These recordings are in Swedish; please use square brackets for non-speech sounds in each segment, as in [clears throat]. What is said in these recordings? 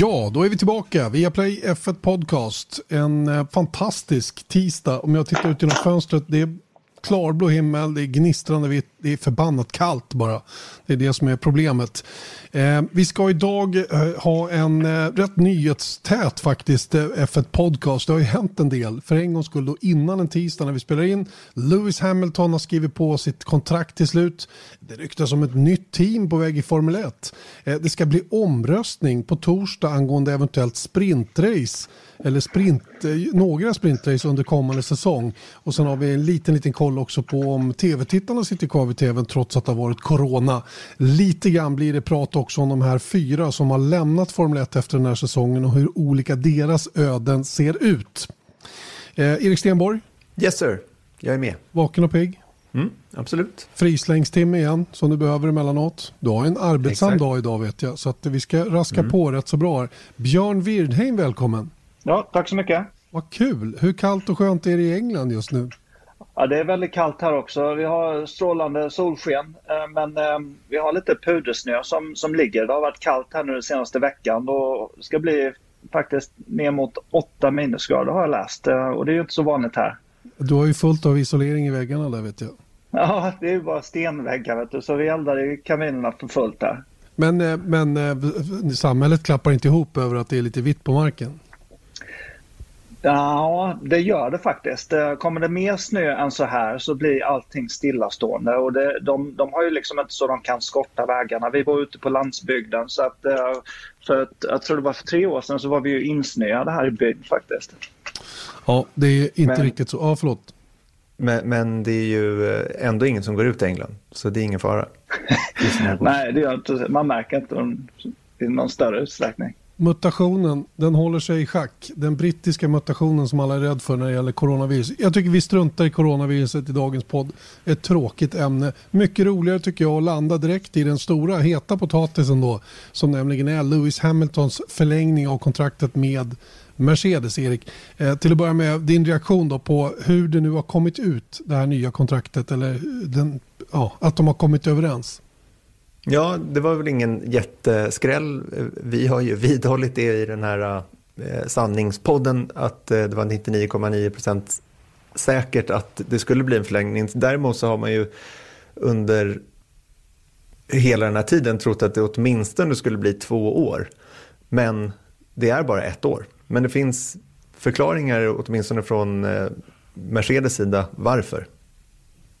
Ja, då är vi tillbaka. Via Play F1 Podcast. En eh, fantastisk tisdag. Om jag tittar ut genom fönstret, det är klarblå himmel, det är gnistrande vitt, det är förbannat kallt bara. Det är det som är problemet. Eh, vi ska idag eh, ha en eh, rätt nyhetstät faktiskt eh, F1 Podcast. Det har ju hänt en del. För en gångs skull då innan en tisdag när vi spelar in. Lewis Hamilton har skrivit på sitt kontrakt till slut. Det ryktas om ett nytt team på väg i Formel 1. Eh, det ska bli omröstning på torsdag angående eventuellt sprintrace eller sprint, några sprintrace under kommande säsong. Och sen har vi en liten, liten koll också på om tv-tittarna sitter kvar vid tvn trots att det har varit corona. Lite grann blir det prat också om de här fyra som har lämnat Formel 1 efter den här säsongen och hur olika deras öden ser ut. Eh, Erik Stenborg? Yes sir, jag är med. Vaken och pigg? Mm, absolut. Frislängstimme igen som du behöver emellanåt. Du har en arbetsam Exakt. dag idag vet jag så att vi ska raska mm. på rätt så bra. Björn Wirdheim, välkommen. Ja, tack så mycket. Vad kul. Hur kallt och skönt är det i England just nu? Ja, det är väldigt kallt här också. Vi har strålande solsken eh, men eh, vi har lite pudersnö som, som ligger. Det har varit kallt här nu den senaste veckan och det ska bli faktiskt ner mot 8 minusgrader har jag läst eh, och det är ju inte så vanligt här. Du har ju fullt av isolering i väggarna där vet jag. Ja, det är ju bara stenväggar vet du, så vi eldar i kaminerna för fullt där. Men, men samhället klappar inte ihop över att det är lite vitt på marken? Ja, det gör det faktiskt. Kommer det mer snö än så här så blir allting stillastående och det, de, de har ju liksom inte så de kan skotta vägarna. Vi var ute på landsbygden så att eh, för jag tror det var för tre år sedan så var vi ju insnöade här i byn faktiskt. Ja, det är inte men, riktigt så. Ja, förlåt. Men, men det är ju eh, ändå ingen som går ut i England, så det är ingen fara. [laughs] Nej, det gör inte, man märker inte i någon större utsträckning mutationen, den håller sig i schack. Den brittiska mutationen som alla är rädda för när det gäller coronavirus. Jag tycker vi struntar i coronaviruset i dagens podd. Ett tråkigt ämne. Mycket roligare tycker jag att landa direkt i den stora heta potatisen då. Som nämligen är Lewis Hamiltons förlängning av kontraktet med Mercedes, Erik. Eh, till att börja med din reaktion då på hur det nu har kommit ut, det här nya kontraktet. Eller den, ja, att de har kommit överens. Ja, det var väl ingen jätteskräll. Vi har ju vidhållit det i den här eh, sanningspodden att eh, det var 99,9 procent säkert att det skulle bli en förlängning. Däremot så har man ju under hela den här tiden trott att det åtminstone skulle bli två år. Men det är bara ett år. Men det finns förklaringar, åtminstone från eh, Mercedes sida, varför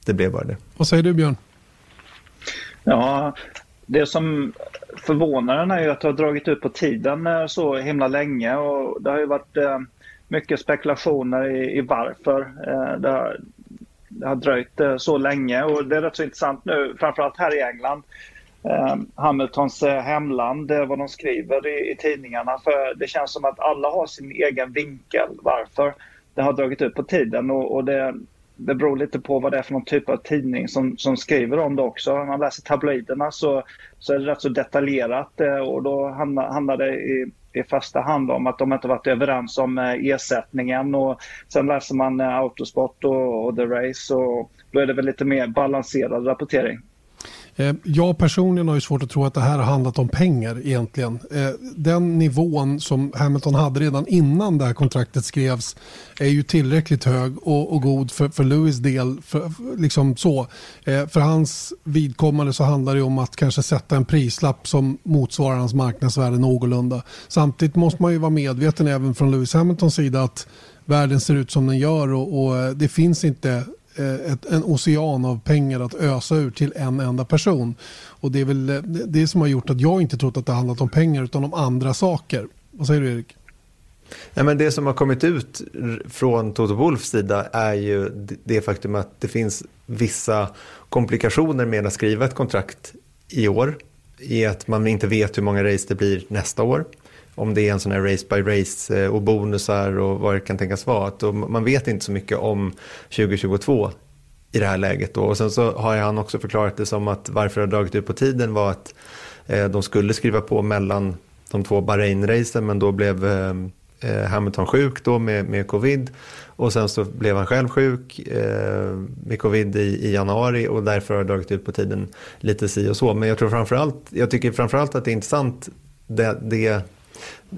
det blev bara det. Vad säger du Björn? Ja, det som förvånar en är ju att det har dragit ut på tiden eh, så himla länge och det har ju varit eh, mycket spekulationer i, i varför eh, det, har, det har dröjt så länge och det är rätt så intressant nu, framförallt här i England. Hamiltons hemland, vad de skriver i, i tidningarna. För det känns som att alla har sin egen vinkel varför det har dragit ut på tiden och, och det, det beror lite på vad det är för någon typ av tidning som, som skriver om det också. Om man läser tabloiderna så, så är det rätt så detaljerat eh, och då handlar, handlar det i, i första hand om att de inte varit överens om eh, ersättningen och sen läser man eh, Autosport och, och The Race och då är det väl lite mer balanserad rapportering. Eh, jag personligen har ju svårt att tro att det här har handlat om pengar egentligen. Eh, den nivån som Hamilton hade redan innan det här kontraktet skrevs är ju tillräckligt hög och, och god för, för Lewis del. För, liksom så. Eh, för hans vidkommande så handlar det om att kanske sätta en prislapp som motsvarar hans marknadsvärde någorlunda. Samtidigt måste man ju vara medveten även från Lewis Hamiltons sida att världen ser ut som den gör och, och det finns inte Eh, ett, en ocean av pengar att ösa ur till en enda person. Och det är väl eh, det som har gjort att jag inte trott att det handlat om pengar utan om andra saker. Vad säger du Erik? Ja, men det som har kommit ut från Toto Wolfs sida är ju det faktum att det finns vissa komplikationer med att skriva ett kontrakt i år. I att man inte vet hur många race det blir nästa år om det är en sån här race by race eh, och bonusar och vad det kan tänkas vara. Att man vet inte så mycket om 2022 i det här läget. Då. Och sen så har han också förklarat det som att varför det har dragit ut på tiden var att eh, de skulle skriva på mellan de två Bahrain-racen men då blev eh, Hamilton sjuk då med, med covid och sen så blev han själv sjuk eh, med covid i, i, januari och därför har det dragit ut på tiden lite si och så. Men jag tror framförallt, jag tycker framförallt att det är intressant det, det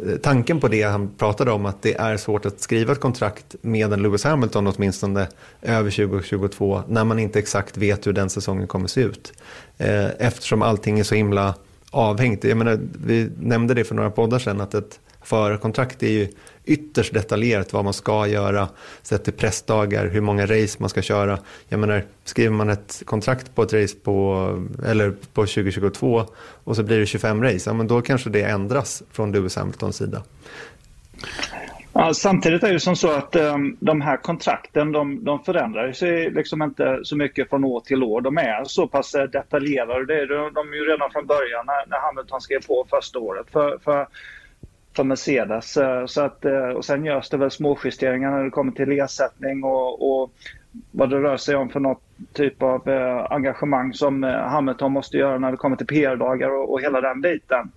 Eh, tanken på det han pratade om, att det är svårt att skriva ett kontrakt med en Lewis Hamilton åtminstone över 2022 när man inte exakt vet hur den säsongen kommer se ut. Eh, eftersom allting är så himla avhängt. Jag menar, vi nämnde det för några poddar sedan att ett förarkontrakt är ju ytterst detaljerat vad man ska göra, sett till pressdagar, hur många race man ska köra. Jag menar, skriver man ett kontrakt på ett race på, eller på 2022 och så blir det 25 race, ja, men då kanske det ändras från Lewis Hamiltons sida. Ja, samtidigt är det som så att um, de här kontrakten de, de förändrar sig liksom inte så mycket från år till år. De är så pass eh, detaljerade. Det är de, de är ju redan från början när, när Hamilton skrev på första året. För, för för Mercedes. Så att, eh, och sen görs det väl småjusteringar när det kommer till ersättning och, och vad det rör sig om för något typ av eh, engagemang som eh, Hamilton måste göra när det kommer till PR-dagar och, och hela den biten.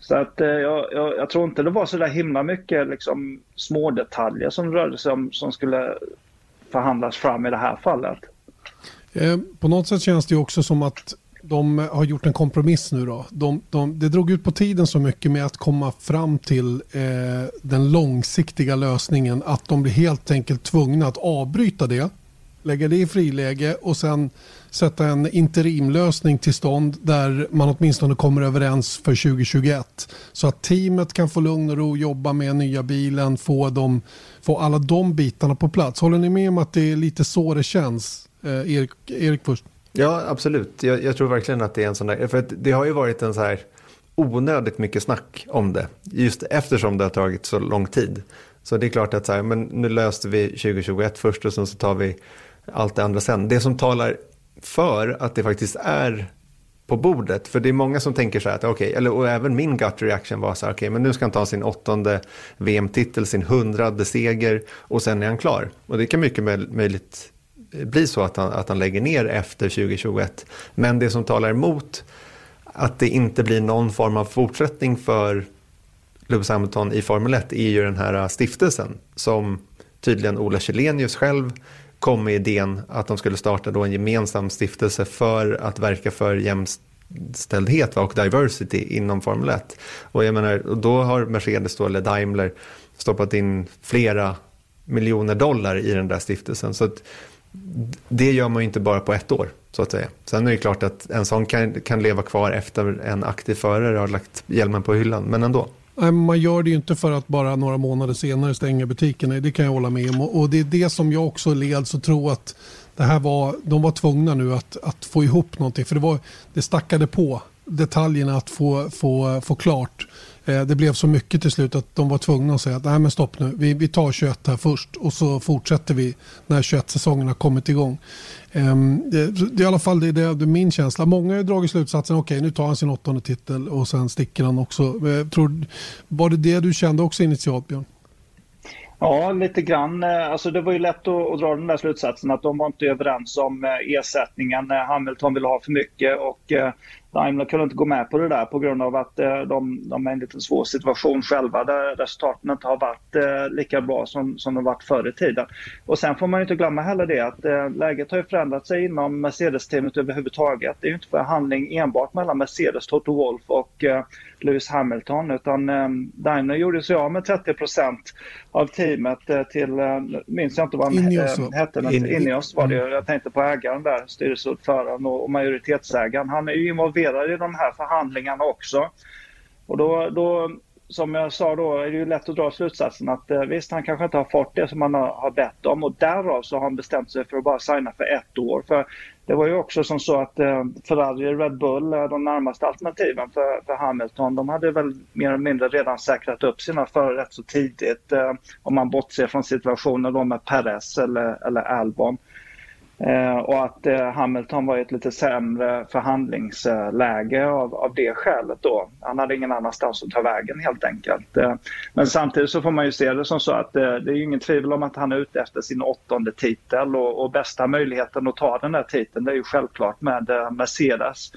Så att jag, jag, jag, tror inte det var så där himla mycket liksom, små detaljer som rörde sig om som skulle förhandlas fram i det här fallet. Eh, på något sätt känns det också som att de har gjort en kompromiss nu då. De, de, det drog ut på tiden så mycket med att komma fram till eh, den långsiktiga lösningen att de blir helt enkelt tvungna att avbryta det, lägga det i friläge och sen sätta en interimlösning till stånd där man åtminstone kommer överens för 2021. Så att teamet kan få lugn och ro, jobba med nya bilen, få, dem, få alla de bitarna på plats. Håller ni med om att det är lite så det känns? Eh, Erik, Erik först. Ja, absolut. Jag, jag, tror verkligen att det är en sån där, för att det har ju varit en så här onödigt mycket snack om det, just eftersom det har tagit så lång tid. Så det är klart att så här, men nu löste vi 2021 först och sen så tar vi allt det andra sen. Det som talar för att det faktiskt är på bordet. För det är många som tänker så här, att okay, eller, och även min gut reaction var så här, okej, okay, men nu ska han ta sin åttonde VM-titel, sin hundrade seger och sen är han klar. Och det kan mycket möjligt bli så att han, att han lägger ner efter 2021. Men det som talar emot att det inte blir någon form av fortsättning för Lewis Hamilton i Formel 1 är ju den här stiftelsen som tydligen Ola Källenius själv kom med idén att de skulle starta då en gemensam stiftelse för att verka för jämställdhet och diversity inom Formel 1. Och jag menar, då har Mercedes då, eller Daimler stoppat in flera miljoner dollar i den där stiftelsen. Så att det gör man ju inte bara på ett år, så att säga. Sen är det klart att en sån kan, kan leva kvar efter en aktiv förare har lagt hjälmen på hyllan, men ändå. Man gör det ju inte för att bara några månader senare stänga butikerna. Det kan jag hålla med om. Och det är det som jag också leds att tro att det här var, de var tvungna nu att, att få ihop någonting. För det, var, det stackade på detaljerna att få, få, få klart. Eh, det blev så mycket till slut att de var tvungna att säga att nej men stopp nu, vi, vi tar 21 här först och så fortsätter vi när 21-säsongen har kommit igång. Ehm, det, det, I alla fall det det, är min känsla. Många har dragit slutsatsen, okej okay, nu tar han sin åttonde titel och sen sticker han också. Eh, tror, var det det du kände också initialt Björn? Ja, lite grann. Eh, alltså det var ju lätt att, att, dra den där slutsatsen att de var inte överens om ersättningen. Hamilton ville ha för mycket och Daimler kunde inte gå med på det där på grund av att eh, de, de är i en lite svår situation själva där resultaten inte har varit eh, lika bra som, som de varit förr i tiden. Och sen får man inte glömma heller det att eh, läget har ju förändrat sig inom Mercedes-teamet överhuvudtaget. Det är ju inte förhandling enbart mellan Mercedes, Toto Wolff och Lewis Hamilton utan Daimler gjorde sig av med 30% av teamet till, minns jag inte vad han Ineos, hette, men Ineos var det Jag tänkte på ägaren där, styrelseordföranden och majoritetsägaren. Han är ju involverad involverad i de här förhandlingarna också. Och då, då som jag sa då är det ju lätt att dra slutsatsen att eh, visst han kanske inte har fått det som han har, har bett om och därav så har han bestämt sig för att bara signa för ett år. För det var ju också som så att eh, Ferrari och Red Bull, är de närmaste alternativen för, för Hamilton, de hade väl mer eller mindre redan säkrat upp sina förare rätt så tidigt. Eh, om man bortser från situationen då med Perez eller, eller Albon. Eh, och att eh, Hamilton var i ett lite sämre förhandlingsläge av, av det skälet då. Han hade ingen annanstans att ta vägen helt enkelt. Eh, men samtidigt så får man ju se det som så att eh, det är ju ingen tvivel om att han är ute efter sin åttonde titel och, och bästa möjligheten att ta den där titeln det är ju självklart med eh, Mercedes.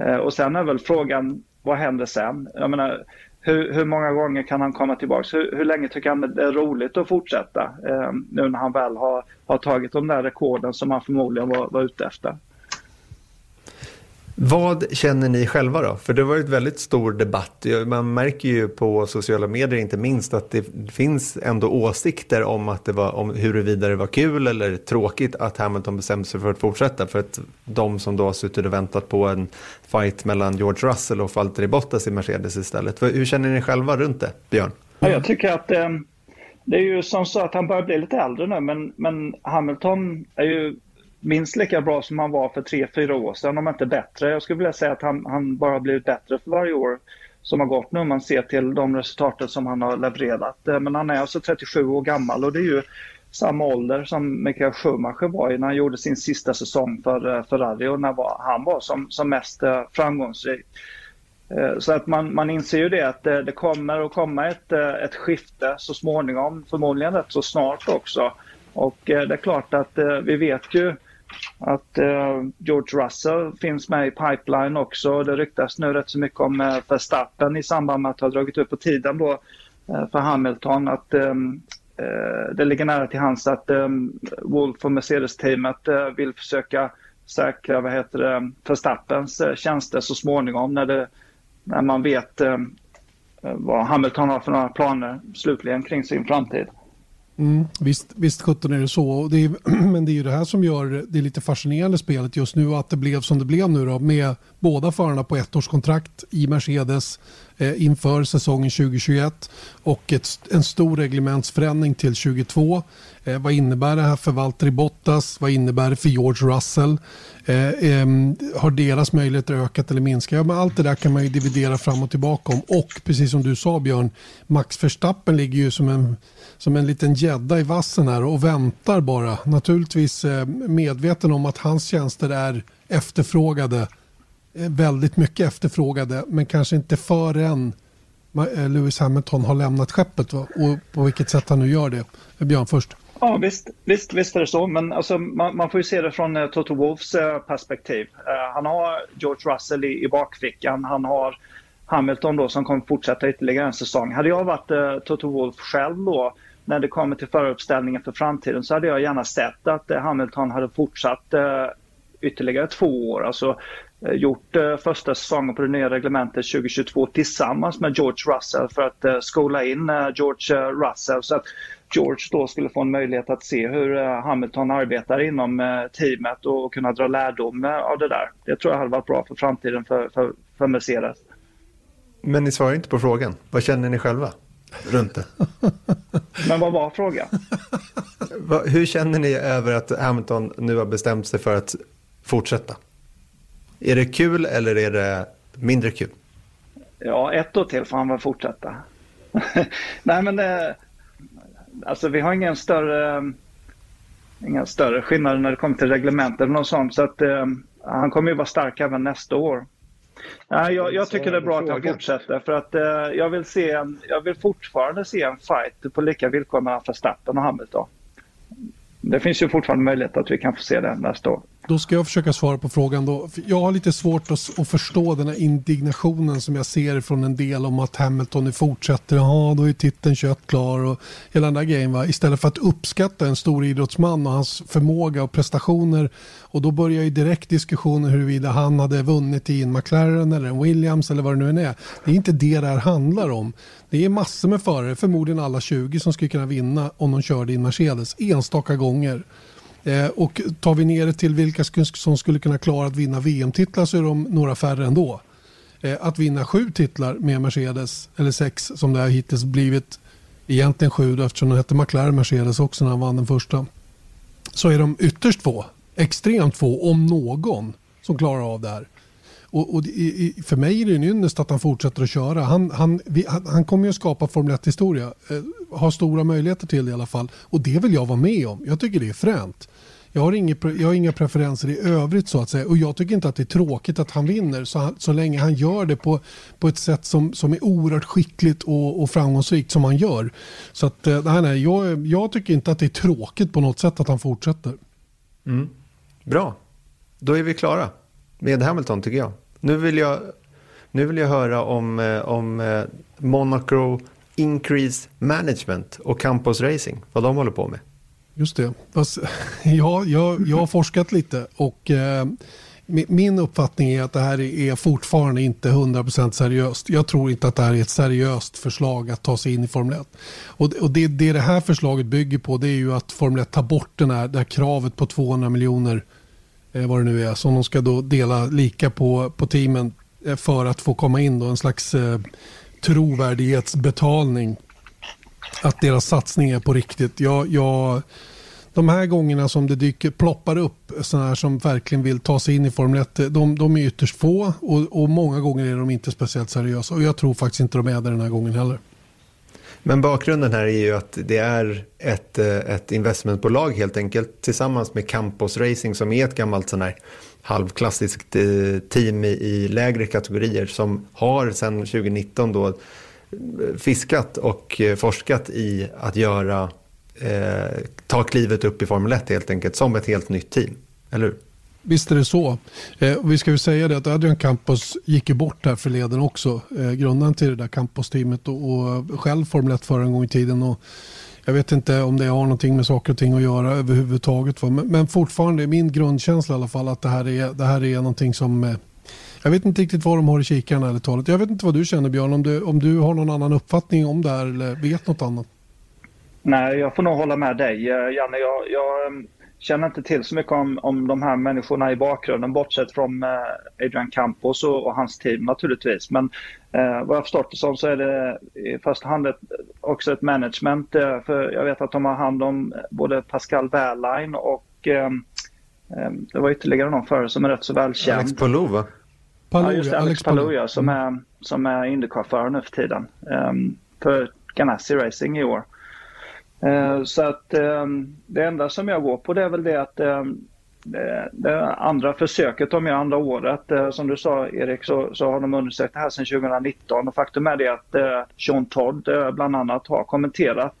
Eh, och sen är väl frågan vad händer sen? Jag menar, hur, hur, många gånger kan han komma tillbaka? Hur, hur länge tycker han det är roligt att fortsätta eh, nu när han väl har, har tagit de där rekorden som han förmodligen var, var ute efter? Vad känner ni själva då? För det var varit väldigt stor debatt. Man märker ju på sociala medier inte minst att det finns ändå åsikter om, att det var, om huruvida det var kul eller tråkigt att Hamilton bestämde sig för att fortsätta. För att de som då har suttit och väntat på en fight mellan George Russell och Valtteri Bottas i Mercedes istället. Hur känner ni själva runt det, Björn? Ja, jag tycker att eh, det är ju som så att han börjar bli lite äldre nu men, men Hamilton är ju minst lika bra som han var för tre, fyra år sedan, om inte bättre. Jag skulle vilja säga att han, han bara har blivit bättre för varje år som har gått nu om man ser till de resultaten som han har levererat. Eh, men han är alltså 37 år gammal och det är ju samma ålder som Michael Schumacher var i när han gjorde sin sista säsong för eh, Ferrari och när han var som, som mest eh, framgångsrik. Så att man, man inser ju det att det, det kommer att komma ett, ett skifte så småningom, förmodligen rätt så snart också. Och det är klart att vi vet ju att eh, George Russell finns med i pipeline också. Det ryktas nu rätt så mycket om eh, Verstappen i samband med att ha dragit upp på tiden då eh, för Hamilton. Att eh, eh det ligger nära till hands att eh, Wolf och Mercedes-teamet eh, vill försöka säkra vad heter det, Verstappens eh, tjänster så småningom när, det, när man vet eh, vad Hamilton har för några planer slutligen kring sin framtid. Mm, visst, visst 17 är det så. Det är, [clears throat] men det är ju det här som gör det lite fascinerande spelet just nu. Att det blev som det blev nu då med båda förarna på ettårskontrakt i Mercedes Eh, inför säsongen 2021 och ett, en stor reglementsförändring till 2022. Eh, vad innebär det här för Valtteri Bottas? Vad innebär det för George Russell? Eh, eh, har deras möjligheter ökat eller minskat? Ja, men allt det där kan man ju dividera fram och tillbaka om. Och precis som du sa Björn, Max Verstappen ligger ju som en, som en liten gädda i vassen här och väntar bara. Naturligtvis eh, medveten om att hans tjänster är efterfrågade Eh, väldigt mycket efterfrågade men kanske inte förrän eh, Lewis Hamilton har lämnat skeppet va? och på vilket sätt han nu gör det. Eh, Björn först. Ja visst, visst, visst är det så, men alltså, man, man får ju se det från uh, Toto Wolfs uh, perspektiv. Uh, han har George Russell i, i bakfickan, han har Hamilton då som kommer fortsätta ytterligare en säsong. Hade jag varit Toto Wolf själv då när det kommer till föruppställningen för framtiden så hade jag gärna sett att Hamilton hade fortsatt ytterligare två år. Alltså gjort första säsongen på det nya reglementet 2022 tillsammans med George Russell för att skola in George Russell. Så att George då skulle få en möjlighet att se hur eh, Hamilton arbetar inom eh, teamet och kunna dra lärdom eh, av det där. Det tror jag hade varit bra för framtiden för, för, för Mercedes. Men ni svarar inte på frågan. Vad känner ni själva runt det? [laughs] Men vad var frågan? [laughs] Hur känner ni över att Hamilton nu har bestämt sig för att fortsätta? Är det kul eller är det mindre kul? Ja, ett år till får han väl fortsätta. [laughs] Nej, men det, alltså vi har ingen större, inga större skillnader när det kommer till reglementen och sånt. Så att eh, han kommer ju vara stark även nästa år. Ja, jag, jag tycker det är bra att han fortsätter för att eh, jag, vill se en, jag vill fortfarande se en fight på lika villkor mellan Verstappen och Hamilton. Det finns ju fortfarande möjlighet att vi kan få se det nästa år. Då ska jag försöka svara på frågan då. Jag har lite svårt att, att förstå den här indignationen som jag ser från en del om att Hamilton nu fortsätter. Ja, då är titeln kött klar och hela den där grejen. Va? Istället för att uppskatta en stor idrottsman och hans förmåga och prestationer. Och då börjar ju direkt diskussionen huruvida han hade vunnit i en McLaren eller en Williams eller vad det nu än är. Det är inte det det här handlar om. Det är massor med förare, förmodligen alla 20 som skulle kunna vinna om de körde i en Mercedes enstaka gånger. Eh, och tar vi ner det till vilka som skulle kunna klara att vinna VM-titlar så är de några färre ändå. Eh, att vinna sju titlar med Mercedes, eller sex som det har hittills blivit, egentligen sju då, eftersom den hette McLaren Mercedes också när han vann den första, så är de ytterst få, extremt få om någon, som klarar av det här. Och, och i, för mig är det en ynnest att han fortsätter att köra. Han, han, vi, han, han kommer ju att skapa Formel 1-historia. Eh, har stora möjligheter till det i alla fall. Och det vill jag vara med om. Jag tycker det är fränt. Jag har, inga, jag har inga preferenser i övrigt så att säga. Och jag tycker inte att det är tråkigt att han vinner så, så länge han gör det på, på ett sätt som, som är oerhört skickligt och, och framgångsrikt som han gör. Så att, eh, nej, nej, jag, jag tycker inte att det är tråkigt på något sätt att han fortsätter. Mm. Bra, då är vi klara med Hamilton tycker jag. Nu vill jag, nu vill jag höra om, eh, om eh, Monaco Increase Management och Campos Racing, vad de håller på med. Just det. [laughs] Ja, jag, jag har forskat lite och eh, min uppfattning är att det här är fortfarande inte 100% seriöst. Jag tror inte att det här är ett seriöst förslag att ta sig in i Formel 1. Och det, det, det här förslaget bygger på det är ju att Formel 1 tar bort den här, det här kravet på 200 miljoner eh, Eh, vad det nu är som de ska då dela lika på, på teamen eh, för att få komma in då en slags eh, trovärdighetsbetalning. Att deras satsning är på riktigt. Jag, jag de här gångerna som det dyker, ploppar upp sådana här som verkligen vill ta sig in i Formel 1, eh, de, de är ytterst få och, och, många gånger är de inte speciellt seriösa. Och jag tror faktiskt inte de är det den här gången heller. Men bakgrunden här är ju att det är ett, eh, ett investmentbolag helt enkelt tillsammans med Campos Racing som är ett gammalt sån här halvklassiskt eh, team i, i lägre kategorier som har sedan 2019 då eh, fiskat och forskat i att göra eh, ta klivet upp i Formel 1 helt enkelt som ett helt nytt team. Eller hur? Visst är det så. Eh, vi ska ju säga det att Adrian Campos gick ju bort här förleden också. Eh, grundaren till det där Campos-teamet och, och själv Formel 1 förra en gång i tiden. Och jag vet inte om det har någonting med saker och ting att göra överhuvudtaget. Men, men fortfarande är min grundkänsla i alla fall att det här är, det här är någonting som eh, jag vet inte riktigt vad de har i kikaren eller talet. Jag vet inte vad du känner Björn, om du, om du har någon annan uppfattning om det här eller vet något annat. Nej, jag får nog hålla med dig eh, Janne. Jag, jag känner inte till så mycket om, om de här människorna i bakgrunden bortsett från eh, Adrian Campos och, och, hans team naturligtvis. Men eh, vad jag förstått det som så är det i första hand ett, också ett management. Eh, för jag vet att de har hand om både Pascal Wehrlein och eh, eh det var ytterligare någon förare som är rätt så välkänd. Alex Palou va? Palou, ja, just det, Alex, Palou, ja, som mm. är, som är Indycar-förare nu för tiden. för Ganassi Racing i år. Eh, så att ehm, det enda som jag går på det är väl det att ehm, det andra försöket, om jag andra året, eh, som du sa Erik, så, så har de undersökt det här sedan 2019 och faktum är det att eh, Sean Todd eh, bland annat har kommenterat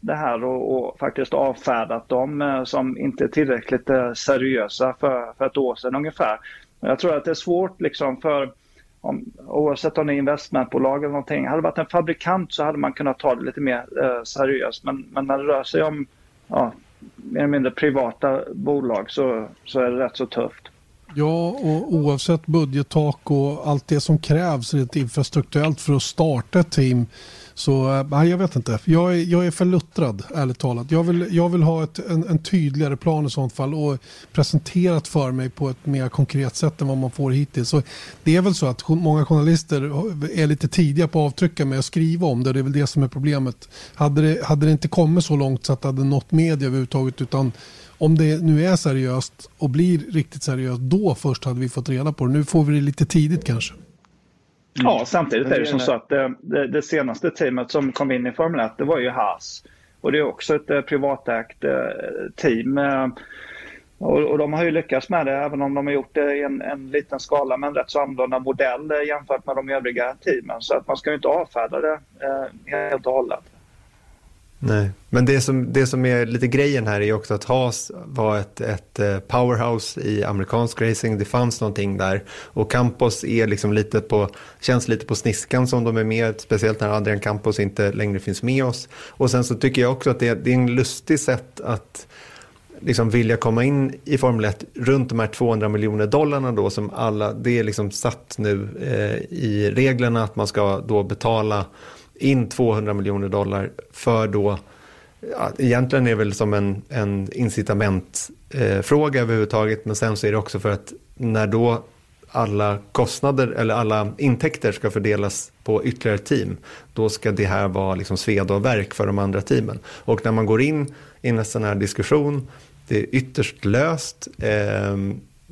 det här och, och faktiskt avfärdat dem som inte tillräckligt seriösa för, för ett år sedan ungefär. Jag tror att det är svårt liksom för om, oavsett om det är investmentbolag eller någonting. Hade det varit en fabrikant så hade man kunnat ta det lite mer eh, seriöst. Men, men när det rör sig om ja, mer eller mindre privata bolag så, så är det rätt så tufft. Ja, och oavsett budgettak och allt det som krävs rent infrastrukturellt för att starta ett team så eh, nej, jag vet inte. Jag är, jag är för luttrad, ärligt talat. Jag vill, jag vill ha ett, en, en, tydligare plan i sånt fall och presenterat för mig på ett mer konkret sätt än vad man får hittills. Så det är väl så att många journalister är lite tidiga på att avtrycka med att skriva om det. Det är väl det som är problemet. Hade det, hade det inte kommit så långt så att det hade nått media överhuvudtaget utan om det nu är seriöst och blir riktigt seriöst, då först hade vi fått reda på det. Nu får vi det lite tidigt kanske. Ja, samtidigt är det som så att det, det, det, senaste teamet som kom in i Formel 1 det var ju Haas. Och det är också ett eh, privatägt eh, team. Eh, och, de har ju lyckats med det även om de har gjort det i en, en liten skala med en rätt så annorlunda modell eh, jämfört med de övriga teamen. Så att man ska ju inte avfärda det eh, helt och hållet. Nej, men det som, det som är lite grejen här är också att Haas var ett, ett eh, powerhouse i amerikansk racing. Det fanns någonting där och Campos är liksom lite på, känns lite på sniskan som de är med, speciellt när Adrian Campos inte längre finns med oss. Och sen så tycker jag också att det, det är en lustig sätt att liksom vilja komma in i Formel 1 runt de här 200 miljoner dollarna då som alla, det är liksom satt nu eh, i reglerna att man ska då betala in 200 miljoner dollar för då, ja, egentligen är det väl som en, en incitamentfråga eh, överhuvudtaget, men sen så är det också för att när då alla kostnader eller alla intäkter ska fördelas på ytterligare team, då ska det här vara liksom sveda och verk för de andra teamen. Och när man går in i en sån här diskussion, det är ytterst löst eh,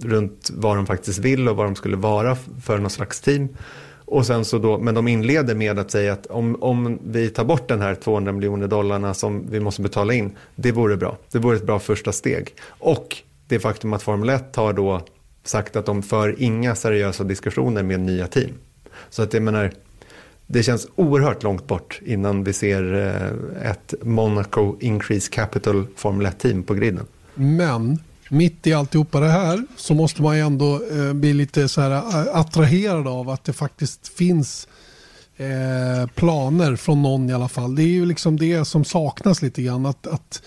runt vad de faktiskt vill och vad de skulle vara för någon slags team. Och sen så då, men de inleder med att säga att om, om vi tar bort den här 200 miljoner dollarna som vi måste betala in, det vore bra. Det vore ett bra första steg. Och det faktum att Formel 1 har då sagt att de för inga seriösa diskussioner med nya team. Så att jag menar, det känns oerhört långt bort innan vi ser eh, ett Monaco Increase Capital Formel 1-team på griden. Men mitt i alltihopa det här så måste man ju ändå eh, bli lite så här eh, attraherad av att det faktiskt finns eh, planer från någon i alla fall. Det är ju liksom det som saknas lite grann. Att, att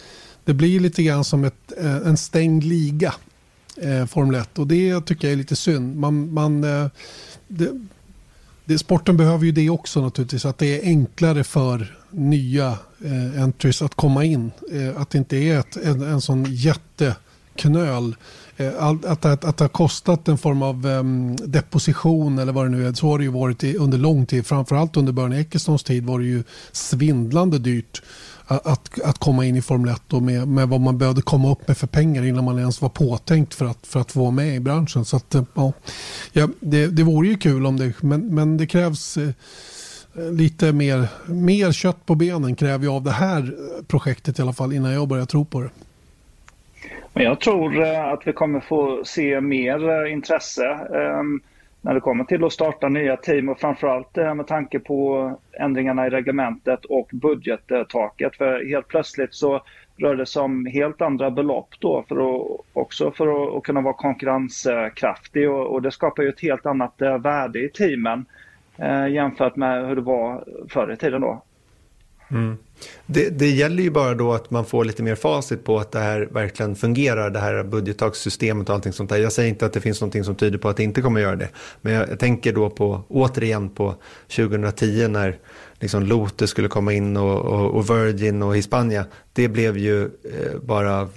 det blir lite grann som ett, eh, en stängd liga. eh, Formel 1 och det tycker jag är lite synd. Man, man, eh, det, det, sporten behöver ju det också naturligtvis, att det är enklare för nya eh, entries att komma in. Eh, att det inte är ett, en, en sån jätte knöl. Eh, att, att, att, att det har kostat en form av um, deposition eller vad det nu är. Så har det ju varit i, under lång tid. Framförallt under Bernie Ecclestones tid var det ju svindlande dyrt att, att komma in i Formel 1 och med, med vad man behövde komma upp med för pengar innan man ens var påtänkt för att, för att få vara med i branschen. Så att, eh, ja, ja, det, det vore ju kul om det, men, men det krävs eh, lite mer, mer kött på benen kräver jag av det här eh, projektet i alla fall innan jag börjar tro på det. Men jag tror eh, att vi kommer få se mer eh, intresse ehm, när det kommer till att starta nya team och framförallt med tanke på ändringarna i reglementet och budgettaket. För helt plötsligt så rör det sig om helt andra belopp då för att, också för att, kunna vara konkurrenskraftig och, och det skapar ju ett helt annat eh, värde i teamen eh, jämfört med hur det var förr i tiden då. Mm. Det, det, gäller ju bara då att man får lite mer facit på att det här verkligen fungerar, det här budgettakssystemet och allting sånt där. Jag säger inte att det finns någonting som tyder på att det inte kommer göra det. Men jag, jag tänker då på, återigen på 2010 när liksom Lotus skulle komma in och, och, och Virgin och Hispania. Det blev ju eh, bara eh,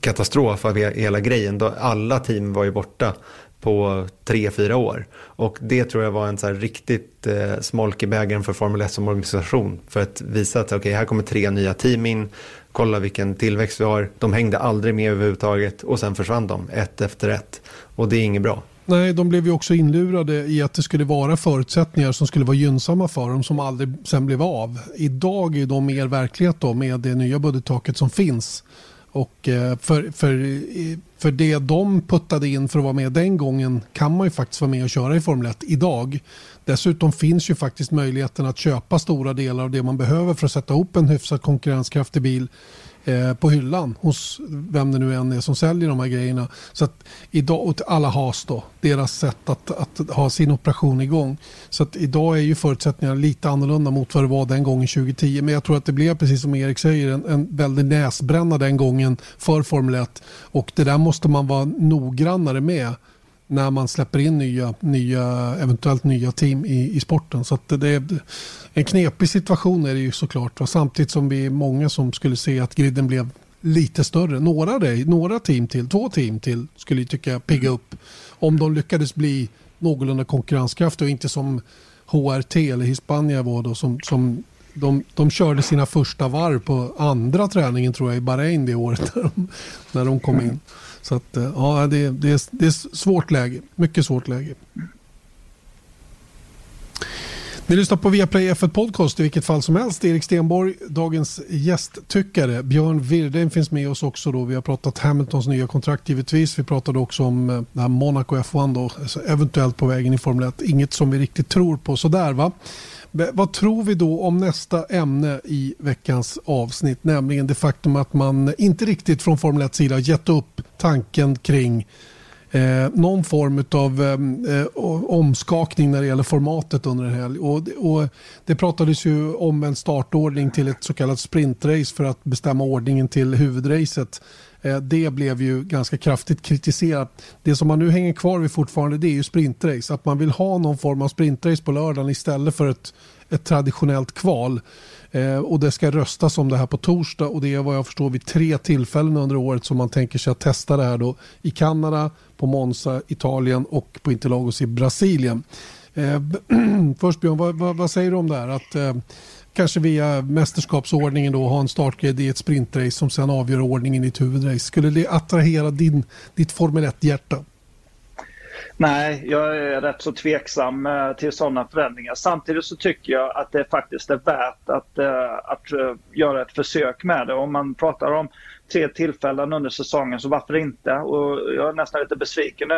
katastrof av hela grejen. Då alla team var ju borta på tre, fyra år. Och det tror jag var en så här riktigt eh, smolk i bägaren för Formel 1 som organisation. För att visa att okay, här kommer tre nya team in, kolla vilken tillväxt vi har. De hängde aldrig med överhuvudtaget och sen försvann de ett efter ett. Och det är inget bra. Nej, de blev ju också inlurade i att det skulle vara förutsättningar som skulle vara gynnsamma för dem som aldrig sen blev av. Idag är de mer verklighet då med det nya budgettaket som finns. Och eh, för, för, för det de puttade in för att vara med den gången kan man ju faktiskt vara med och köra i Formel 1 idag. Dessutom finns ju faktiskt möjligheten att köpa stora delar av det man behöver för att sätta ihop en hyfsat konkurrenskraftig bil Eh, på hyllan hos vem det nu än är som säljer de här grejerna. Så att idag, och alla has då, deras sätt att, att ha sin operation igång. Så att idag är ju förutsättningarna lite annorlunda mot vad det var den gången 2010. Men jag tror att det blev, precis som Erik säger, en, en väldig näsbränna den gången för Formel 1. Och det där måste man vara noggrannare med när man släpper in nya, nya eventuellt nya team i, i sporten. Så det är en knepig situation är det ju såklart. Va? Samtidigt som vi är många som skulle se att griden blev lite större. Några, några team till, två team till skulle jag tycka pigga upp. Om de lyckades bli någorlunda konkurrenskraftiga och inte som HRT eller Hispania var då som, som de, de körde sina första varv på andra träningen tror jag i Bahrain det året [laughs] när de, när de kom in. Så att, eh, ja, det, det, är, det är svårt läge. Mycket svårt läge. Ni lyssnar på Viaplay F1 Podcast i vilket fall som helst. Erik Stenborg, dagens gästtyckare. Björn Wirdheim finns med oss också. Då. Vi har pratat Hamiltons nya kontrakt givetvis. Vi pratade också om eh, det här Monaco F1 då, alltså eventuellt på vägen i Formel 1. Inget som vi riktigt tror på sådär va. Vad tror vi då om nästa ämne i veckans avsnitt? Nämligen det faktum att man inte riktigt från Formel 1 sida gett upp tanken kring eh, någon form av eh, eh omskakning när det gäller formatet under en helg. Och, och det pratades ju om en startordning till ett så kallat sprintrace för att bestämma ordningen till huvudracet. Eh, det blev ju ganska kraftigt kritiserat. Det som man nu hänger kvar vid fortfarande det är ju sprintrace. Att man vill ha någon form av sprintrace på lördagen istället för ett, ett traditionellt kval. Eh, och det ska röstas om det här på torsdag och det är vad jag förstår vid tre tillfällen under året som man tänker sig att testa det här då. I Kanada, på Monza, Italien och på Interlagos i Brasilien. Eh, [clears throat] först Björn, vad, vad, vad, säger du om det här? Att eh, kanske via mästerskapsordningen då ha en startgrid i ett sprintrace som sen avgör ordningen i ett huvudrace. Skulle det attrahera din, ditt Formel 1-hjärta? Nej, jag är rätt så tveksam eh, till sådana förändringar. Samtidigt så tycker jag att det faktiskt är värt att, eh, att eh, göra ett försök med det. Om man pratar om tre tillfällen under säsongen så varför inte? Och jag är nästan lite besviken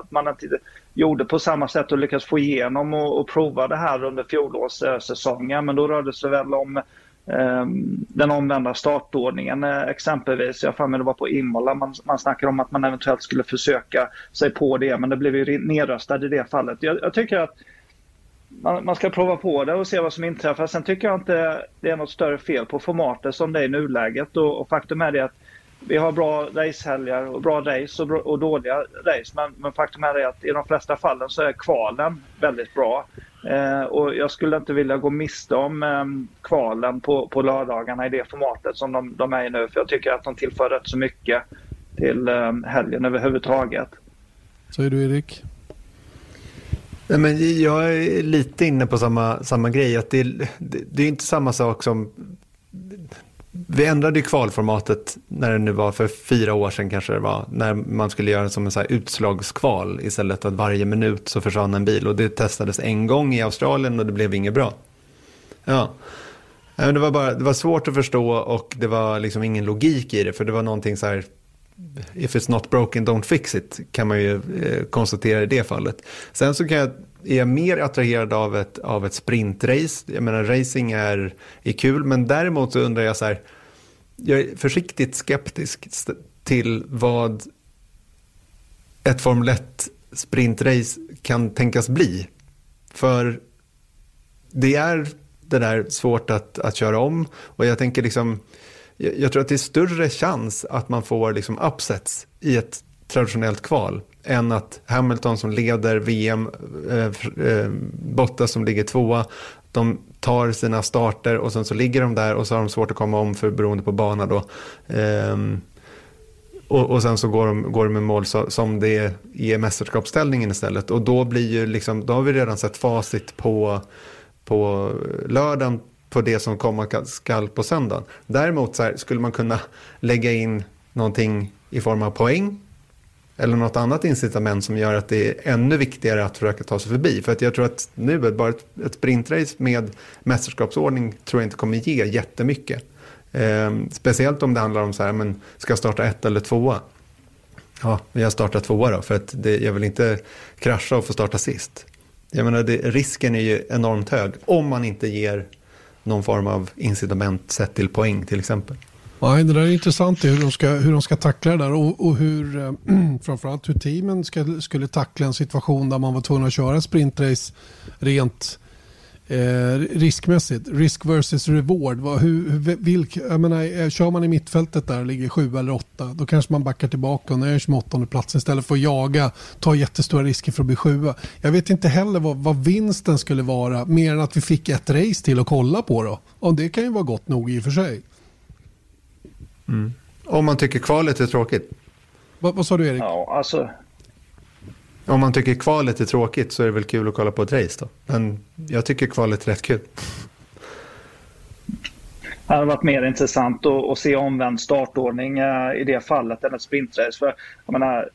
att man inte gjorde på samma sätt och lyckades få igenom och, och prova det här under fjolårssäsongen. Men då rörde det sig väl om ehm, den omvända startordningen eh, exempelvis. Jag för det var på Imola man, man snackade om att man eventuellt skulle försöka sig på det men det blev ju nedröstad i det fallet. Jag, jag tycker att man, man, ska prova på det och se vad som inträffar. Sen tycker jag inte det är något större fel på formatet som det är i nuläget och, och faktum är det att vi har bra racehelger och bra race och, bra, och dåliga race. Men, men, faktum är att i de flesta fallen så är kvalen väldigt bra. Eh, och jag skulle inte vilja gå miste om eh, kvalen på, på lördagarna i det formatet som de, de är i nu. För jag tycker att de tillför rätt så mycket till eh, helgen överhuvudtaget. Säger du Erik? Nej, men jag är lite inne på samma, samma grej. Att det, det, det är inte samma sak som vi ändrade ju kvalformatet när det nu var för fyra år sedan kanske det var. När man skulle göra det som en så här utslagskval istället att varje minut så försvann en bil. Och det testades en gång i Australien och det blev inget bra. Ja. Det var, bara, det var svårt att förstå och det var liksom ingen logik i det. För det var någonting så här, if it's not broken don't fix it, kan man ju eh, konstatera i det fallet. Sen så kan jag, är jag mer attraherad av ett, av ett sprintrace. Jag menar, racing är, är kul, men däremot så undrar jag så här, jag är försiktigt skeptisk till vad ett Formel 1 sprintrace kan tänkas bli. För det är det där svårt att, att köra om och jag tänker liksom jag tror att det är större chans att man får liksom upsets i ett traditionellt kval än att Hamilton som leder VM, eh, eh, Bottas som ligger tvåa, de tar sina starter och sen så ligger de där och så har de svårt att komma om för beroende på bana då. Eh, och, och, sen så går de, går de med mål så, som det är i mästerskapsställningen istället. Och då blir ju liksom, då har vi redan sett facit på, på lördagen på det som komma skall på söndagen. Däremot så här, skulle man kunna lägga in någonting i form av poäng eller något annat incitament som gör att det är ännu viktigare att försöka ta sig förbi. För att jag tror att nu, bara ett, ett sprintrace med mästerskapsordning tror jag inte kommer ge jättemycket. Eh, speciellt om det handlar om så här, men ska jag starta ett eller tvåa? Ja, jag startar tvåa då, för att det, jag vill inte krascha och få starta sist. Jag menar, det, risken är ju enormt hög om man inte ger någon form av incitament sett till poäng till exempel. Nej, det där är intressant hur de ska, hur de ska tackla det där och, och hur äh, [clears throat] framförallt hur teamen ska, skulle tackla en situation där man var tvungen att köra sprintrace rent eh, riskmässigt. Risk versus reward. Vad, hur, vilk, jag menar, eh, kör man i mittfältet där och ligger sju eller åtta då kanske man backar tillbaka och nöjer sig med åttonde plats istället för att jaga, ta jättestora risker för att bli sjua. Jag vet inte heller vad, vad vinsten skulle vara mer än att vi fick ett race till att kolla på då. Och det kan ju vara gott nog i och för sig. Mm. Om man tycker kvalet är tråkigt. Va, vad sa du Erik? Ja, alltså... Om man tycker kvalet är tråkigt så är det väl kul att kolla på ett race då. Men jag tycker kvalet är rätt kul. Det hade varit mer intressant att, att se omvänd startordning eh, i det fallet än ett sprintrace. För jag menar,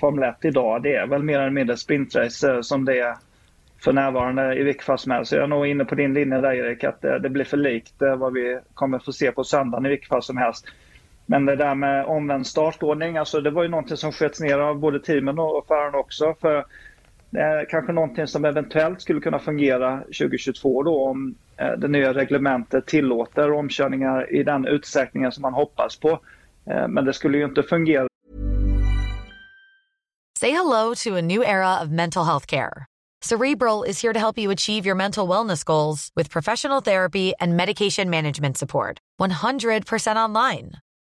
Formel 1 idag det är väl mer eller mindre sprintrace eh, som det är för närvarande i vilket fall som helst. Så jag är nog inne på din linje där Erik, att det, det blir för likt vad vi kommer få se på söndagen i vilket fall som helst. Men det där med omvänd startordning, alltså det var ju någonting som sköts ner av både teamen och föraren också. För det är kanske någonting som eventuellt skulle kunna fungera 2022 då om eh, det nya reglementet tillåter omkörningar i den utsträckningen som man hoppas på. Eh, men det skulle ju inte fungera. Say hello to a new era of mental health care. Cerebral is here to help you achieve your mental wellness goals with professional therapy and medication management support. 100% online.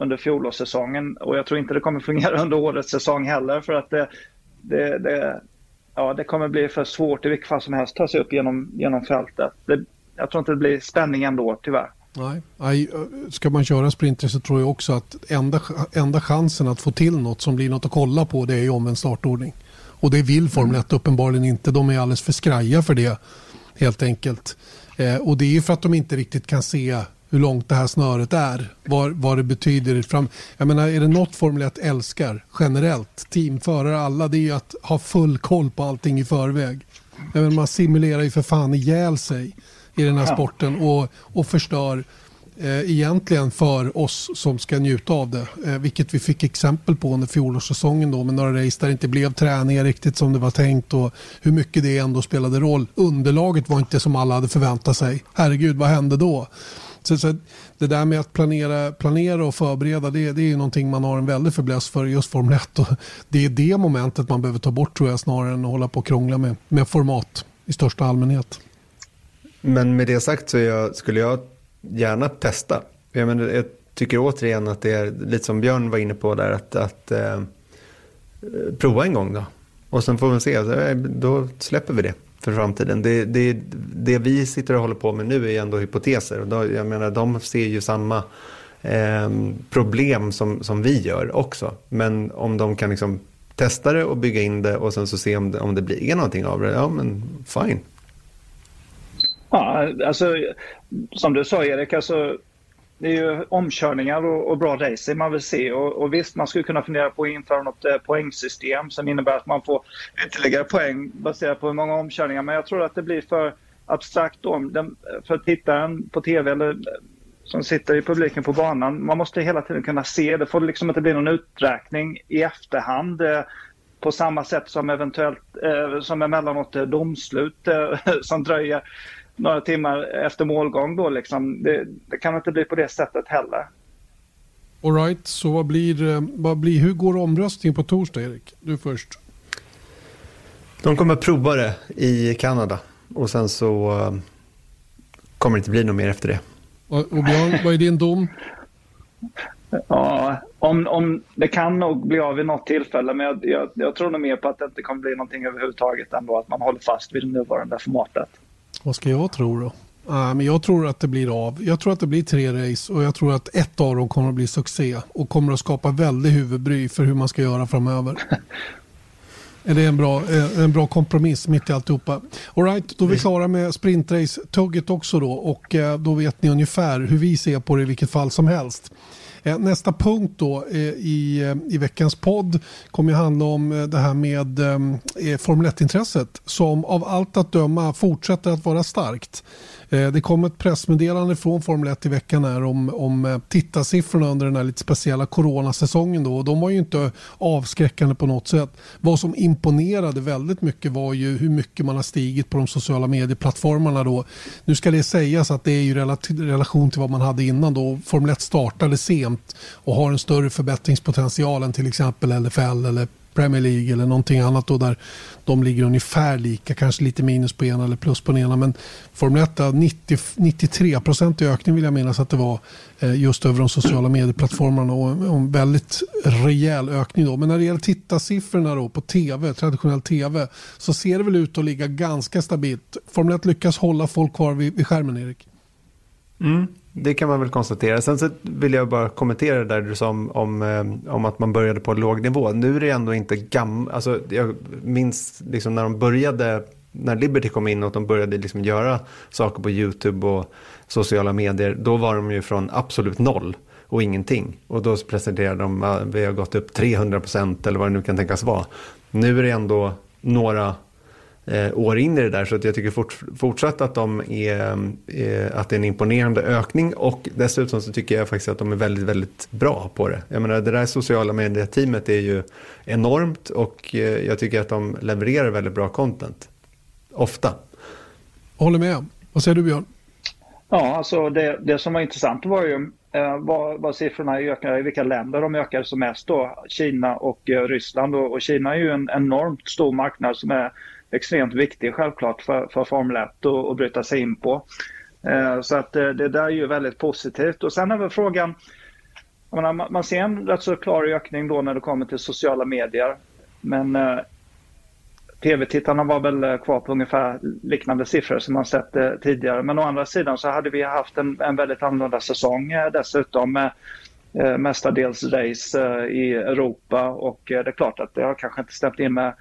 under fjolårssäsongen och jag tror inte det kommer fungera under årets säsong heller för att det, det, det, ja, det kommer bli för svårt i vilket fall som helst att ta sig upp genom, genom fältet. Det, jag tror inte det blir spänning ändå tyvärr. Nej. Nej, ska man köra sprinter så tror jag också att enda, enda chansen att få till något som blir något att kolla på det är ju omvänd startordning. Och det vill Formel 1 uppenbarligen inte. De är alldeles för skraja för det helt enkelt. Eh, och det är ju för att de inte riktigt kan se hur långt det här snöret är. Vad, vad det betyder. Fram. Jag menar, är det något Formel 1 älskar generellt, teamförare alla, det är ju att ha full koll på allting i förväg. Jag menar, man simulerar ju för fan ihjäl sig i den här sporten och, och förstör eh, egentligen för oss som ska njuta av det. Eh, vilket vi fick exempel på under fjolårssäsongen då med några race där det inte blev träningar riktigt som det var tänkt och hur mycket det ändå spelade roll. Underlaget var inte som alla hade förväntat sig. Herregud, vad hände då? Så, så, det där med att planera, planera och förbereda det, det är någonting man har en väldig fäbless för just Formel 1. Och det är det momentet man behöver ta bort tror jag snarare än att hålla på och krångla med, med format i största allmänhet. Men med det sagt så jag, skulle jag gärna testa. Jag, menar, jag tycker återigen att det är lite som Björn var inne på där att, att eh, prova en gång då. Och sen får vi se, eh, då släpper vi det för framtiden. Det, det, det vi sitter och håller på med nu är ändå hypoteser. Och då, jag menar, de ser ju samma eh, problem som, som vi gör också. Men om de kan liksom testa det och bygga in det och sen så se om det, om det blir någonting av det, ja men fine. Ja, alltså som du sa Erik, alltså, det är ju omkörningar och, och bra racing man vill se. Och, och, visst, man skulle kunna fundera på att införa något eh, poängsystem som innebär att man får ytterligare poäng baserat på hur många omkörningar. Men jag tror att det blir för abstrakt om den, för tittaren på tv eller eh, som sitter i publiken på banan. Man måste hela tiden kunna se. Det får liksom inte bli någon uträkning i efterhand. Eh, på samma sätt som eventuellt eh, som emellanåt eh, domslut eh, [laughs] som dröjer några timmar efter målgång då liksom. Det, det kan inte bli på det sättet heller. Alright, så vad blir, eh, vad blir, hur går omröstningen på torsdag Erik? Du först. De kommer att prova det i Kanada och sen så uh, kommer det inte bli något mer efter det. Och, och Björn, vad är din dom? Ja, om, om, det kan nog bli av vid något tillfälle men jag, jag, jag tror nog mer på att det inte kommer bli någonting överhuvudtaget ändå. Att man håller fast vid det nuvarande formatet. Vad ska jag tro då? Uh, men jag tror att det blir av. Jag tror att det blir tre race och jag tror att ett av dem kommer att bli succé och kommer att skapa väldigt huvudbry för hur man ska göra framöver. [laughs] är det en bra, eh, en bra kompromiss mitt i alltihopa? All right, då är vi klara med sprintrace-tugget också då och uh, då vet ni ungefär hur vi ser på det i vilket fall som helst. Eh, nästa punkt då eh, i, eh, i veckans podd kommer att handla om det här med Formel 1-intresset som av allt att döma fortsätter att vara starkt. Det kom ett pressmeddelande från Formel 1 i veckan här om, om tittarsiffrorna under den här lite speciella coronasäsongen. Då. De var ju inte avskräckande på något sätt. Vad som imponerade väldigt mycket var ju hur mycket man har stigit på de sociala medieplattformarna. Då. Nu ska det sägas att det är i relation till vad man hade innan. Då. Formel 1 startade sent och har en större förbättringspotential än till exempel LFL eller Premier League eller någonting annat då där de ligger ungefär lika, kanske lite minus på ena eller plus på den ena. Men Formel 1 har 93 procent ökning vill jag minnas att det var eh, just över de sociala medieplattformarna och en väldigt rejäl ökning. Då. Men när det gäller tittarsiffrorna då på tv, traditionell tv, så ser det väl ut att ligga ganska stabilt. Formel 1 lyckas hålla folk kvar vid, vid skärmen, Erik. Mm det kan man väl konstatera. Sen så vill jag bara kommentera det där du sa om, om, eh, om att man började på låg nivå. Nu är det ändå inte gammalt, alltså jag minns liksom när de började, när Liberty kom in och de började liksom göra saker på YouTube och sociala medier, då var de ju från absolut noll och ingenting. Och då presenterade de att vi har gått upp 300 procent eller vad det nu kan tänkas vara. Nu är det ändå några eh, år in i det där. Så att jag tycker fort, fortsatt att, de är, eh, att det är en imponerande ökning och dessutom så tycker jag faktiskt att de är väldigt, väldigt bra på det. Jag menar det där sociala medieteamet är ju enormt och eh, jag tycker att de levererar väldigt bra content. Ofta. Håller med. Vad säger du Björn? Ja, alltså det, det som var intressant var ju eh, vad, vad siffrorna ökar, i vilka länder de ökar som mest då. Kina och eh, Ryssland och, och, Kina är ju en enormt stor marknad som är extremt viktig självklart för, för Formel 1 att bryta sig in på. Eh, så att det, det där är ju väldigt positivt. Och sen är väl frågan menar, man ser en rätt så klar ökning då när det kommer till sociala medier. Men eh, tv-tittarna var väl eh, kvar på ungefär liknande siffror som man sett eh, tidigare. Men å andra sidan så hade vi haft en, en väldigt annorlunda säsong eh, dessutom med eh, mestadels race eh, i Europa och eh, det är klart att det har kanske inte stämt in med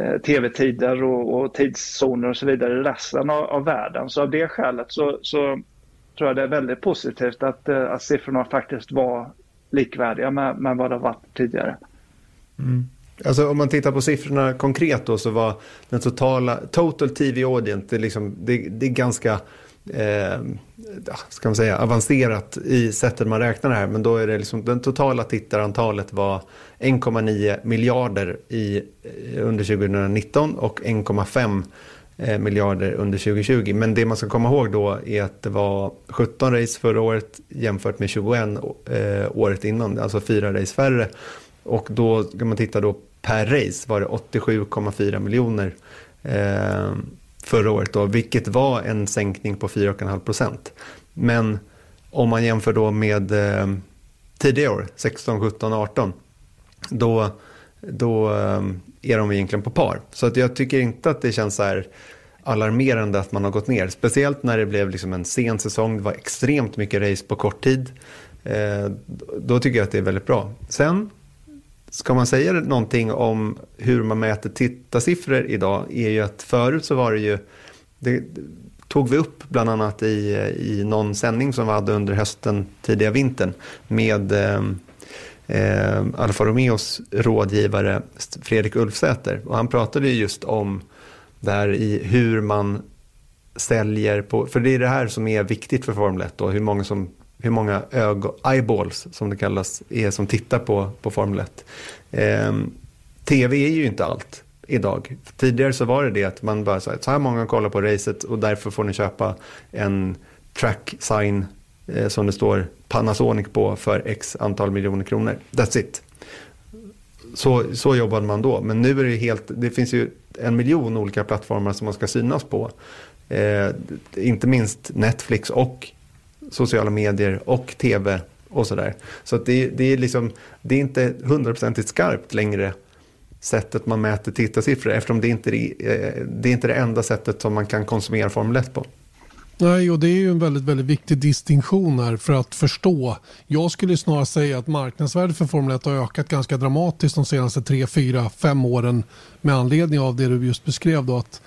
eh, tv-tider och, och tidszoner och så vidare i resten av, av världen. Så av det skälet så, så tror jag det är väldigt positivt att, eh, att siffrorna faktiskt var likvärdiga med, med vad det har varit tidigare. Mm. Alltså om man tittar på siffrorna konkret då så var den totala, total TV audience, det är, liksom, det, det är ganska eh, ska man säga, avancerat i sättet man räknar det här. Men då är det liksom, den totala tittarantalet var 1,9 miljarder i, eh, under 2019 och 1,5 eh, miljarder under 2020. Men det man ska komma ihåg då är att det var 17 race förra året jämfört med 21 eh, året innan, alltså fyra race färre. Och då kan man titta då per race var det 87,4 miljoner eh, förra året då, vilket var en sänkning på 4,5 procent. Men om man jämför då med eh, tidigare år, 16, 17, 18, då, då eh, är de egentligen på par. Så att jag tycker inte att det känns så här alarmerande att man har gått ner. Speciellt när det blev liksom en sen säsong, det var extremt mycket race på kort tid. Eh, då tycker jag att det är väldigt bra. Sen Ska man säga någonting om hur man mäter tittarsiffror idag är ju att förut så var det ju, det tog vi upp bland annat i, i någon sändning som vi hade under hösten, tidiga vintern med eh, eh, Alfa Romeos rådgivare Fredrik Ulfsäter. Och han pratade ju just om där i hur man säljer på, för det är det här som är viktigt för Formel 1 då, hur många som hur många ögon, eyeballs som det kallas, är som tittar på, på Formel 1. Eh, Tv är ju inte allt idag. Tidigare så var det det att man bara sa så här många kollar på racet och därför får ni köpa en track sign eh, som det står Panasonic på för x antal miljoner kronor. That's it. Så, så jobbade man då. Men nu är det helt, det finns ju en miljon olika plattformar som man ska synas på. Eh, inte minst Netflix och sociala medier och tv och sådär. Så att det, det, är liksom, det är inte hundraprocentigt skarpt längre sättet man mäter tittarsiffror eftersom det inte är, eh, det är inte det enda sättet som man kan konsumera Formel 1 på. Nej, och det är ju en väldigt, väldigt viktig distinktion här för att förstå. Jag skulle snarare säga att marknadsvärdet för Formel 1 har ökat ganska dramatiskt de senaste 3, 4, 5 åren med anledning av det du just beskrev. Då, att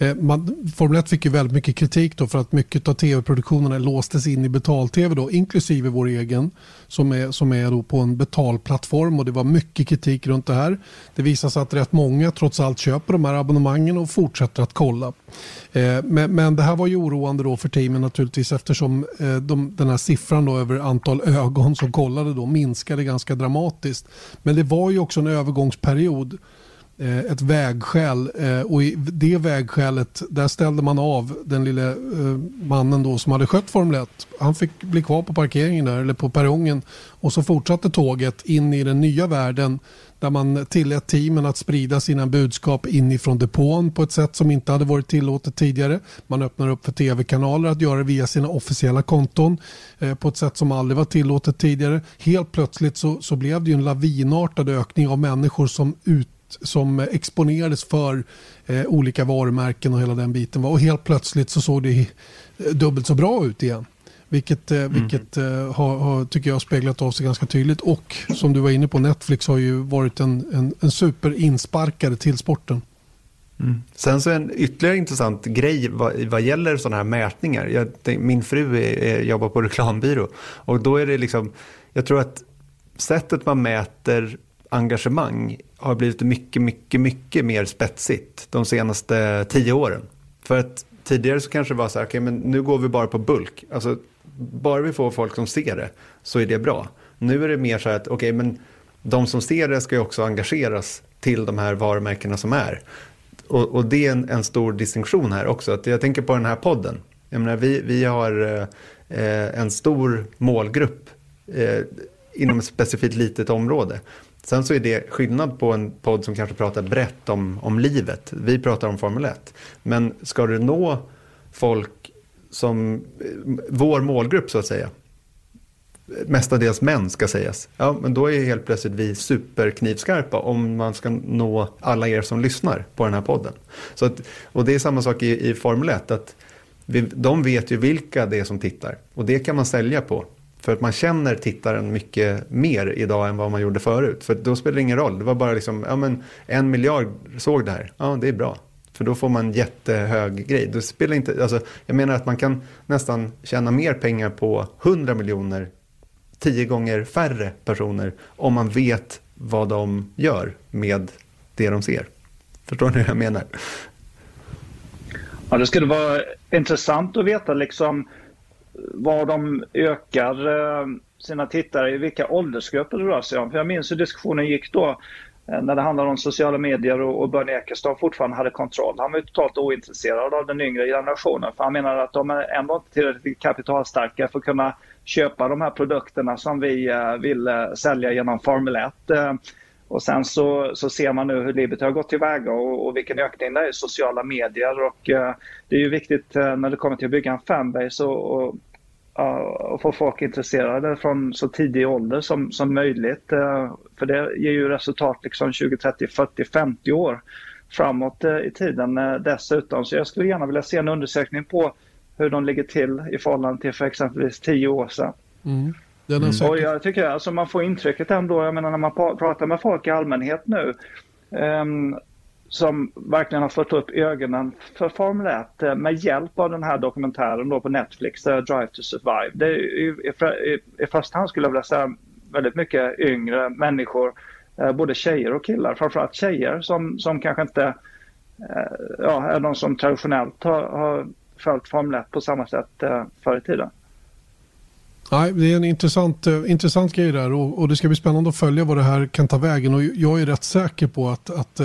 Eh, man, Formel 1 fick ju väldigt mycket kritik då för att mycket av tv-produktionerna låstes in i betal-tv då, inklusive vår egen som är, som är då på en betalplattform och det var mycket kritik runt det här. Det visar sig att rätt många trots allt köper de här abonnemangen och fortsätter att kolla. Eh, men, men, det här var ju oroande då för teamen naturligtvis eftersom eh, de, den här siffran då över antal ögon som kollade då minskade ganska dramatiskt. Men det var ju också en övergångsperiod Eh, ett vägskäl eh, och i det vägskälet där ställde man av den lille eh, mannen då som hade skött Formel 1. Han fick bli kvar på parkeringen där eller på perrongen och så fortsatte tåget in i den nya världen där man tillät teamen att sprida sina budskap inifrån depån på ett sätt som inte hade varit tillåtet tidigare. Man öppnar upp för tv-kanaler att göra det via sina officiella konton på ett sätt som aldrig var tillåtet tidigare. Helt plötsligt så, så blev det en lavinartad ökning av människor som ut som exponerades för eh, olika varumärken och hela den biten. Och helt plötsligt så såg det dubbelt så bra ut igen. Vilket, eh, mm. vilket eh, har, har, tycker jag, speglat av sig ganska tydligt. Och som du var inne på, Netflix har ju varit en, en, en superinsparkare till sporten. Mm. Sen så en ytterligare intressant grej vad, vad gäller sådana här mätningar. Jag, min fru är, är, jobbar på reklambyrå och då är det liksom, jag tror att sättet man mäter engagemang har blivit mycket, mycket, mycket mer spetsigt de senaste tio åren. För att tidigare så kanske det var så här, okay, men nu går vi bara på bulk. Alltså, bara vi får folk som ser det så är det bra. Nu är det mer så här att, okej, okay, men de som ser det ska ju också engageras till de här varumärkena som är. Och, och det är en, en, stor distinktion här också. Att jag tänker på den här podden. Jag menar, vi, vi har eh, en stor målgrupp eh, inom ett specifikt litet område. Sen så är det skillnad på en podd som kanske pratar brett om, om livet. Vi pratar om Formel 1. Men ska du nå folk som eh, vår målgrupp så att säga. mestadels män ska sägas. Ja, men då är helt plötsligt vi superknivskarpa om man ska nå alla er som lyssnar på den här podden. Så att, och det är samma sak i, i Formel 1, att vi, de vet ju vilka det är som tittar och det kan man sälja på. För att man känner tittaren mycket mer idag än vad man gjorde förut. För då spelar det ingen roll. Det var bara liksom, ja men en miljard såg det här. Ja, det är bra. För då får man jättehög grej. Då spelar inte, alltså, jag menar att man kan nästan tjäna mer pengar på 100 miljoner, tio gånger färre personer, om man vet vad de gör med det de ser. Förstår ni hur jag menar? Ja, det skulle vara intressant att veta liksom var de ökar eh, sina tittare, i vilka åldersgrupper det rör sig om. För jag minns hur diskussionen gick då eh, när det handlade om sociala medier och, Bernie Ecclestone fortfarande hade kontroll. Han var ju totalt ointresserad av den yngre generationen för han menade att de är ändå inte tillräckligt kapitalstarka för att kunna köpa de här produkterna som vi eh, vill sälja genom Formel 1. Och sen så, så ser man nu hur livet har gått tillväga och, och vilken ökning det är i sociala medier. Och, det är ju viktigt när det kommer till att bygga en fanbase och, och, och få folk intresserade från så tidig ålder som, som möjligt. för det ger ju resultat liksom 20, 30, 40, 50 år framåt i tiden dessutom. Så jag skulle gärna vilja se en undersökning på hur de ligger till i förhållande till för exempelvis 10 år sedan. Mm. Mm. Och jag tycker alltså man får intrycket ändå, jag menar när man pratar med folk i allmänhet nu um, som verkligen har fått upp ögonen för Formel 1 eh, med hjälp av den här dokumentären då på Netflix, eh, Drive to Survive. Det är i, i, i första hand skulle jag vilja säga väldigt mycket yngre människor, eh, både tjejer och killar, framförallt tjejer som, som kanske inte ja, är de som traditionellt har, har följt Formel 1 på samma sätt förr i tiden. Nej, det är en intressant, intressant grej där och, och, det ska bli spännande att följa vad det här kan ta vägen. Och jag är rätt säker på att, att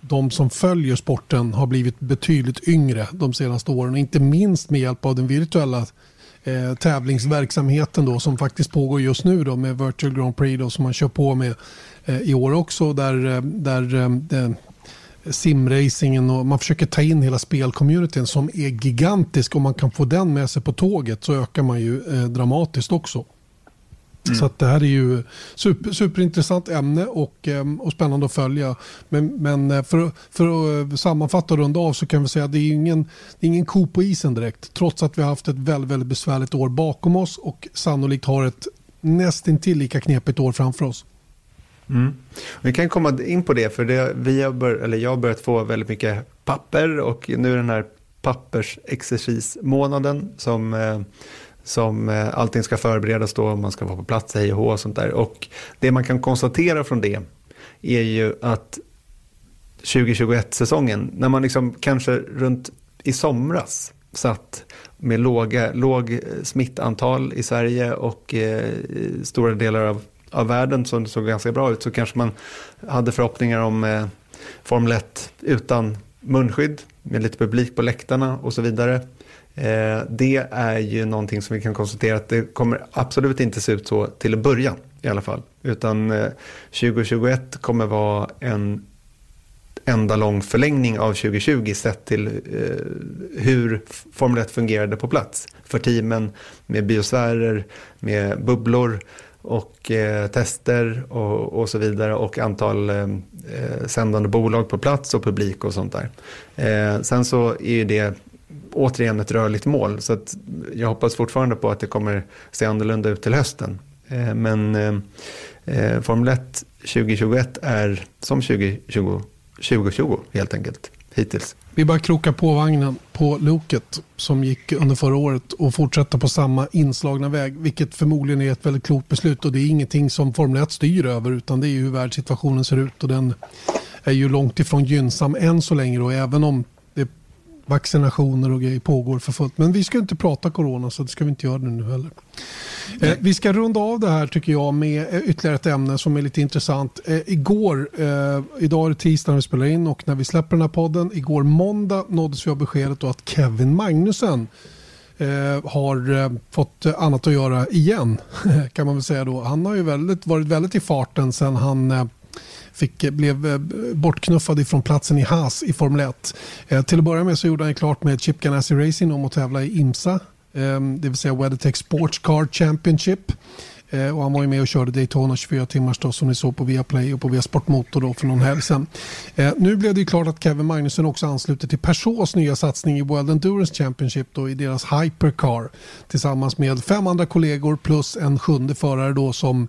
de som följer sporten har blivit betydligt yngre de senaste åren. Inte minst med hjälp av den virtuella eh, tävlingsverksamheten då, som faktiskt pågår just nu då, med Virtual Grand Prix då, som man kör på med eh, i år också. Där, eh, där eh, eh, simracingen och man försöker ta in hela spelcommunityn som är gigantisk. Om man kan få den med sig på tåget så ökar man ju eh, dramatiskt också. Mm. Så det här är ju super, superintressant ämne och, eh, och spännande att följa. Men, men eh, för, för att eh, sammanfatta och runda av så kan vi säga att det är ingen, det är ingen ko på isen direkt. Trots att vi har haft ett väldigt, väldigt besvärligt år bakom oss och sannolikt har ett nästintill lika knepigt år framför oss. Mm. Vi kan komma in på det, för det, vi har bör, eller jag har börjat få väldigt mycket papper och nu är den här pappersexercismånaden som, eh, som eh, allting ska förberedas då, man ska vara på plats, hej och och sånt där. Och det man kan konstatera från det är ju att 2021-säsongen, när man liksom kanske runt i somras satt med låga, låg eh, smittantal i Sverige och eh, stora delar av av världen som såg ganska bra ut så kanske man hade förhoppningar om eh, Formel 1 utan munskydd med lite publik på läktarna och så vidare. Eh, det är ju någonting som vi kan konstatera att det kommer absolut inte se ut så till en början i alla fall. Utan eh, 2021 kommer vara en enda lång förlängning av 2020 sett till eh, hur Formel 1 fungerade på plats. För teamen med biosfärer, med bubblor och eh, tester och, och, så vidare och antal eh, eh sändande bolag på plats och publik och sånt där. Sen så är ju det återigen ett rörligt mål så att jag hoppas fortfarande på att det kommer se annorlunda ut till hösten. Eh, men eh, eh Formel 1 2021 är som 2020, 2020 helt enkelt hittills. Vi bara krokar på vagnen på loket som gick under förra året och fortsätta på samma inslagna väg. Vilket förmodligen är ett väldigt klokt beslut och det är ingenting som Formel 1 styr över utan det är ju hur världssituationen ser ut och den är ju långt ifrån gynnsam än så länge och även om vaccinationer och grejer pågår för fullt. Men vi ska inte prata corona så det ska vi inte göra nu heller. Eh, vi ska runda av det här tycker jag med eh, ytterligare ett ämne som är lite intressant. Eh, igår, eh, idag är det tisdag när vi spelar in och när vi släpper den här podden, igår måndag nåddes vi av beskedet att Kevin Magnussen eh, har eh, fått annat att göra igen [laughs] kan man väl säga då. Han har ju väldigt, varit väldigt i farten sen han fick, blev eh, bortknuffad ifrån platsen i Haas i Formel 1. Eh, till att börja med så gjorde han klart med Chip Ganassi Racing om att tävla i IMSA ehm, det vill säga WeatherTech Sports Car Championship. Eh, och han var ju med och körde Daytona 24 timmars då, som ni såg på Viaplay och på Via Sportmotor då för någon helg sedan. Eh, nu blev det ju klart att Kevin Magnusson också ansluter till Peugeots nya satsning i World Endurance Championship då, i deras Hypercar tillsammans med fem andra kollegor plus en sjunde förare då som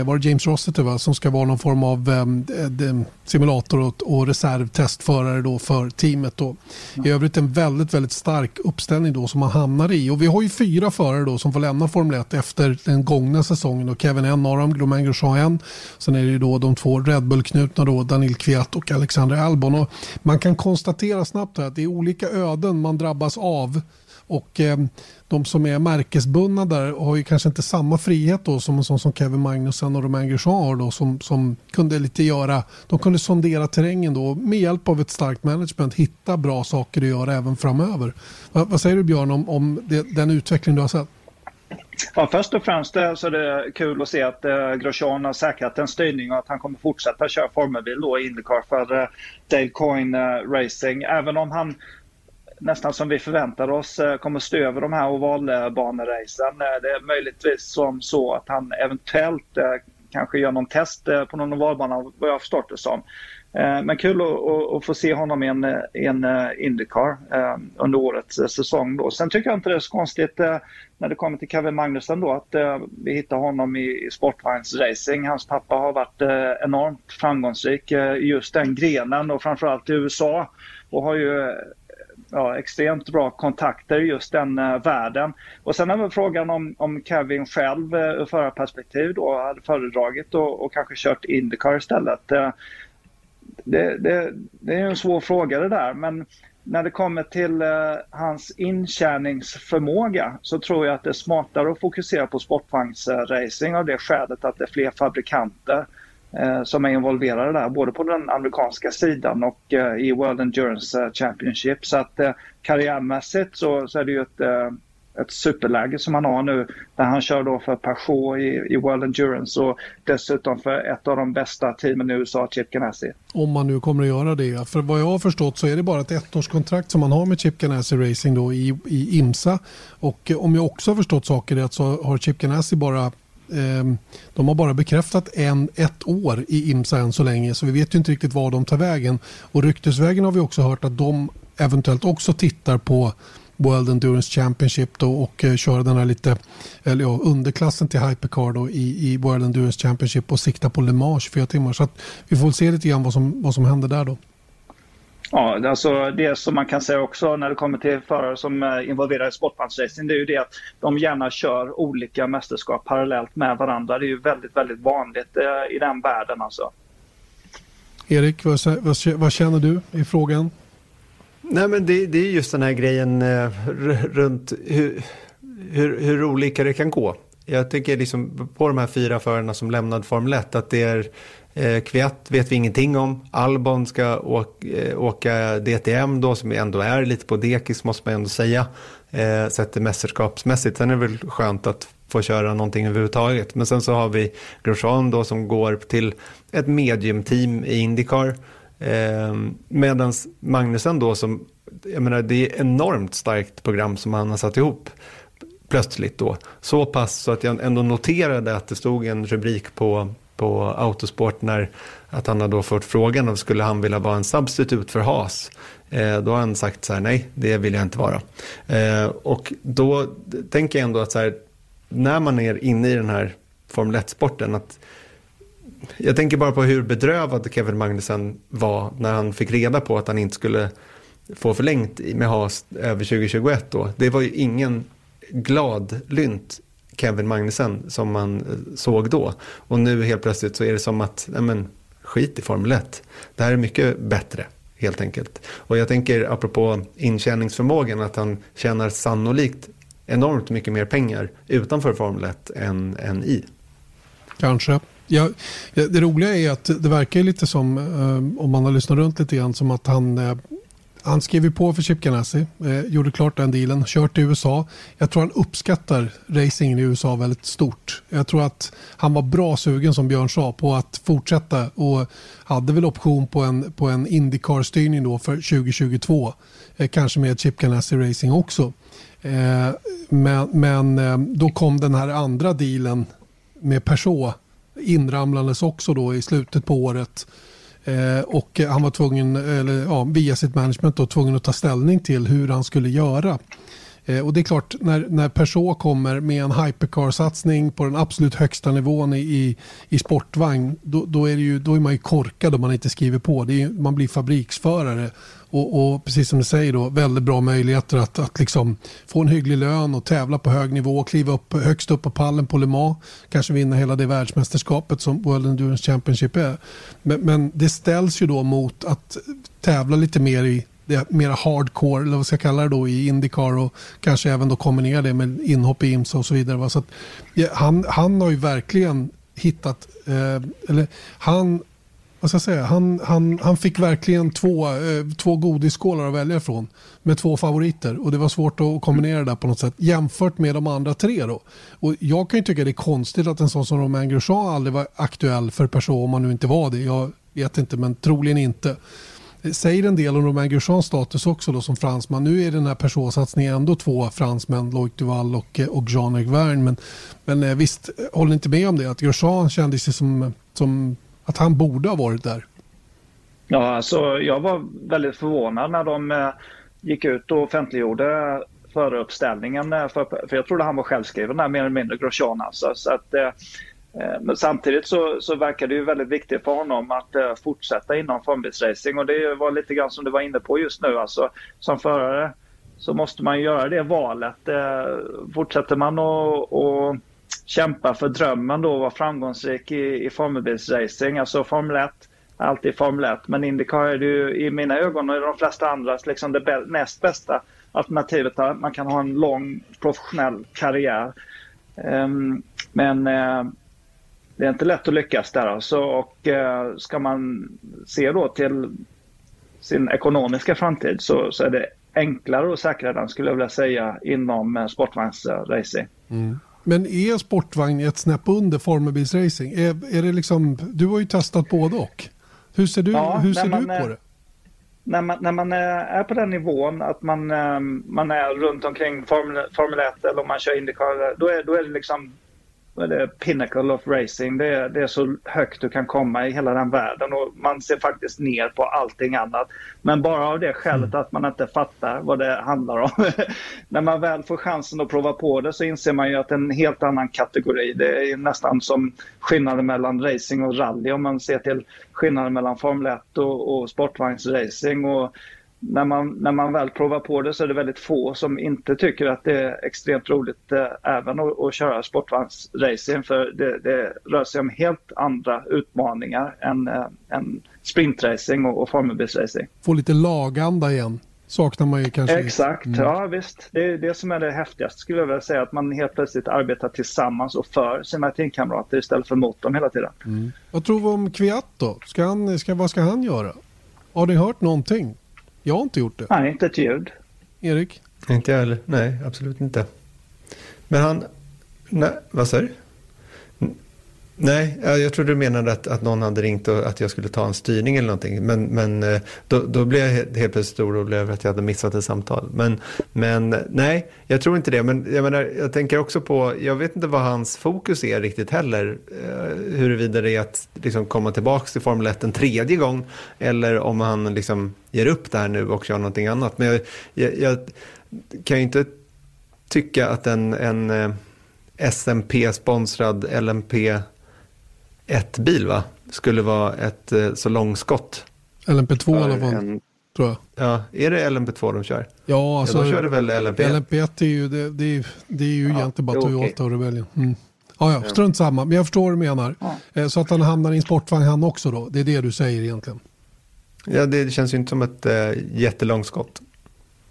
var det James Rossiter va? som ska vara någon form av eh, simulator och, och reservtestförare då för teamet. Då. I övrigt en väldigt, väldigt stark uppställning då som man hamnar i. Och vi har ju fyra förare då som får lämna Formel 1 efter den gångna säsongen. Då. Kevin en av dem, Romain Grosjean en. Sen är det då de två Red Bull-knutna då, Daniel Kviat och Alexander Albon. Och man kan konstatera snabbt att det är olika öden man drabbas av och eh, de som är märkesbundna där har ju kanske inte samma frihet då som en sån som Kevin Magnusson och Romain Grosjean har då som, som kunde lite göra, de kunde sondera terrängen då med hjälp av ett starkt management hitta bra saker att göra även framöver. Vad, vad säger du Björn om, om det, den utveckling du har sett? Ja, först och främst eh, så är det kul att se att eh, Grosjean har säkrat en styrning och att han kommer fortsätta köra formelbil då i Indycar för eh, Dale Coyne eh, Racing. Även om han nästan som vi förväntar oss eh, kommer stå över de här ovalbaneracen. Eh, det är möjligtvis som så att han eventuellt eh, kanske gör någon test på någon ovalbana vad jag har förstått det som. Men kul att, få se honom i en, en Indycar under årets säsong. Då. Sen tycker jag inte det är så konstigt när det kommer till Kevin Magnusson då att vi hittar honom i sportvagnsracing. Hans pappa har varit enormt framgångsrik i just den grenen och framförallt i USA och har ju ja, extremt bra kontakter i just den eh, världen. Och sen även frågan om, om Kevin själv eh, ur förarperspektiv då hade föredragit och, och kanske kört Indycar istället. Eh, det, det, det, är en svår fråga det där men när det kommer till eh, hans intjäningsförmåga så tror jag att det är smartare att fokusera på sportvagnsracing av det skälet att det är fler fabrikanter Eh, Eh, som är involverade där, både på den amerikanska sidan och eh, i World Endurance eh, Championship. Så att karriärmässigt så, så är det ju ett, ett superläge som han har nu där han kör då för Peugeot i, i World Endurance och dessutom för ett av de bästa teamen i USA, Chip Ganassi. Om man nu kommer att göra det. För vad jag har förstått så är det bara ett ettårskontrakt som man har med Chip Ganassi Racing då i, i IMSA. Och om jag också har förstått saker rätt så har Chip Ganassi bara Ehm, de har bara bekräftat en, ett år i IMSA än så länge så vi vet ju inte riktigt var de tar vägen. Och ryktesvägen har vi också hört att de eventuellt också tittar på World Endurance Championship då och eh, kör köra den här lite eller ja, underklassen till Hypercar då i, i World Endurance Championship och sikta på Le Mans 24 timmar. Så att vi får se lite grann vad som, vad som händer där då. Ja, alltså det som man kan säga också när det kommer till förare som är involverade i sportbandsracing det är ju det att de gärna kör olika mästerskap parallellt med varandra. Det är ju väldigt, väldigt vanligt eh, i den världen alltså. Erik, vad, vad, vad känner du i frågan? Nej men det, det är just den här grejen eh, runt hur, hur, hur olika det kan gå. Jag tycker liksom på de här fyra förarna som lämnade Formel 1 att det är Eh, Kviat vet vi ingenting om. Albon ska åka, eh, åka DTM då som ändå är lite på dekis måste man ändå säga. Eh, sett det mästerskapsmässigt. Sen är det väl skönt att få köra någonting överhuvudtaget. Men sen så har vi Grosjean då som går till ett mediumteam i Indycar. Eh, Medan Magnusen då som, jag menar det är enormt starkt program som han har satt ihop plötsligt då. Så pass så att jag ändå noterade att det stod en rubrik på på Autosport när att han har då fått frågan om skulle han vilja vara en substitut för Haas. Eh, då har han sagt så här, nej det vill jag inte vara. Eh, och då tänker jag ändå att så här, när man är inne i den här Formel 1-sporten, att jag tänker bara på hur bedrövad Kevin Magnussen var när han fick reda på att han inte skulle få förlängt med Haas över 2021 då. Det var ju ingen glad lynt Kevin Magnussen som man eh, såg då. Och nu helt plötsligt så är det som att, nej men, skit i Formel 1. Det här är mycket bättre helt enkelt. Och jag tänker apropå intjäningsförmågan att han tjänar sannolikt enormt mycket mer pengar utanför Formel 1 än, än i. Kanske. Ja, det roliga är att det verkar lite som, eh, om man har lyssnat runt lite grann, som att han eh, han skrev ju på för Chip Ganassi, eh, gjorde klart den dealen, kört i USA. Jag tror han uppskattar racingen i USA väldigt stort. Jag tror att han var bra sugen som Björn sa på att fortsätta och hade väl option på en, på en Indycar-styrning då för 2022. Eh, kanske med Chip Ganassi Racing också. Eh, men men eh, då kom den här andra dealen med Peugeot inramlandes också då i slutet på året. Eh, och han var tvungen, eller ja, via sitt management då, tvungen att ta ställning till hur han skulle göra. Eh, och det är klart, när, när Peugeot kommer med en hypercar-satsning på den absolut högsta nivån i, i, i sportvagn, då, då, är ju, då är man ju korkad om man inte skriver på. Är, man blir fabriksförare och, och, precis som du säger då, väldigt bra möjligheter att, att liksom få en hygglig lön och tävla på hög nivå, kliva upp högst upp på pallen på Le Mans, kanske vinna hela det världsmästerskapet som World Endurance Championship är. Men, men det ställs ju då mot att tävla lite mer i det mera hardcore, eller vad ska jag kalla det då, i Indycar och kanske även då kombinera det med inhopp i IMSA och så vidare. Så att, ja, han, han har ju verkligen hittat, eh, eller han vad ska jag säga, han, han, han fick verkligen två, eh, två godisskålar att välja från med två favoriter och det var svårt att kombinera det där på något sätt jämfört med de andra tre då. Och jag kan ju tycka det är konstigt att en sån som Romain Grosjean aldrig var aktuell för person om han nu inte var det. Jag vet inte men troligen inte. Säger en del om Romain Grosjeans status också då som fransman. Nu är den här personsatsningen ändå två fransmän, Loic Duval och, eh, och Jean-Luc Verne. Men, men eh, visst, eh, håller inte med om det? Att Grosjean kändes som, som att han borde ha varit där. Ja, alltså jag var väldigt förvånad när de eh, gick ut och offentliggjorde föruppställningen. Eh, för, för jag trodde han var självskriven där mer eller mindre, Grosjean alltså. Så att, eh, eh, men samtidigt så, så verkar det ju väldigt viktigt för honom att eh, fortsätta inom formbilsracing och det var lite grann som du var inne på just nu. Alltså, som förare så måste man göra det valet. Eh, fortsätter man att kämpa för drömmen då att vara framgångsrik i, i formelbilsracing, alltså Formel 1, alltid Formel 1. Men Indycar är ju i mina ögon och i de flesta andras liksom det näst bästa alternativet. Där man kan ha en lång professionell karriär. Um, men uh, det är inte lätt att lyckas där alltså. Och uh, ska man se då till sin ekonomiska framtid så, så är det enklare och säkrare den skulle jag vilja säga inom eh, uh, sportvagnsracing. Mm. Men är sportvagn ett snäpp under formelbilsracing? Är, är det liksom, du har ju testat både och. Hur ser du, ja, hur ser man, du på det? När man, när man är på den nivån att man, man är runt omkring Formel, Formel 1 eller om man kör Indycar, då är, då är det liksom det pinnacle of racing. Det är, det är så högt du kan komma i hela den världen och man ser faktiskt ner på allting annat. Men bara av det skälet mm. att man inte fattar vad det handlar om. [laughs] När man väl får chansen att prova på det så inser man ju att det är en helt annan kategori. Det är nästan som skillnaden mellan racing och rally om man ser till skillnaden mellan Formel 1 och, och sportvagnsracing. Och när man, när man väl provar på det så är det väldigt få som inte tycker att det är extremt roligt eh, även att, att köra sportvagnsracing för det, det, rör sig om helt andra utmaningar än, eh, än sprintracing och, och formelbilsracing. Få lite laganda igen saknar man ju kanske. Exakt, mm. ja visst. Det är det som är det häftigaste skulle jag vilja säga. Att man helt plötsligt arbetar tillsammans och för sina teamkamrater istället för mot dem hela tiden. Mm. Vad tror vi om Kviat då? Ska han, ska, vad ska han göra? Har ni hört någonting? Jag har inte gjort det. Nej, inte ett ljud. Erik? Inte jag heller. Nej, absolut inte. Men han... Nej, vad sa du? Nej, jag trodde du menade att, att någon hade ringt och att jag skulle ta en styrning eller någonting. Men, men eh, då, då blev jag helt plötsligt orolig över att jag hade missat ett samtal. Men, men nej, jag tror inte det. Men jag, menar, jag tänker också på, jag vet inte vad hans fokus är riktigt heller. Eh, huruvida det är att liksom komma tillbaka till Formel 1 en tredje gång. Eller om han liksom ger upp där nu och kör någonting annat. Men jag, jag, jag kan ju inte tycka att en, en eh, SMP-sponsrad LMP ett bil va? Skulle vara ett eh, så långskott. LMP2 i alla fall. En... Tror jag. Ja, är det LMP2 de kör? Ja, alltså. Ja, de körde väl LMP1? LMP1 är ju, det, det är, det är ju ja, egentligen bara Toyota okay. och Rebellion. Mm. Ja, ja, strunt samma. Men jag förstår vad du menar. Ja. Eh, så att han hamnar i en sportvagn han också då. Det är det du säger egentligen. Ja, det känns ju inte som ett äh, jättelångskott.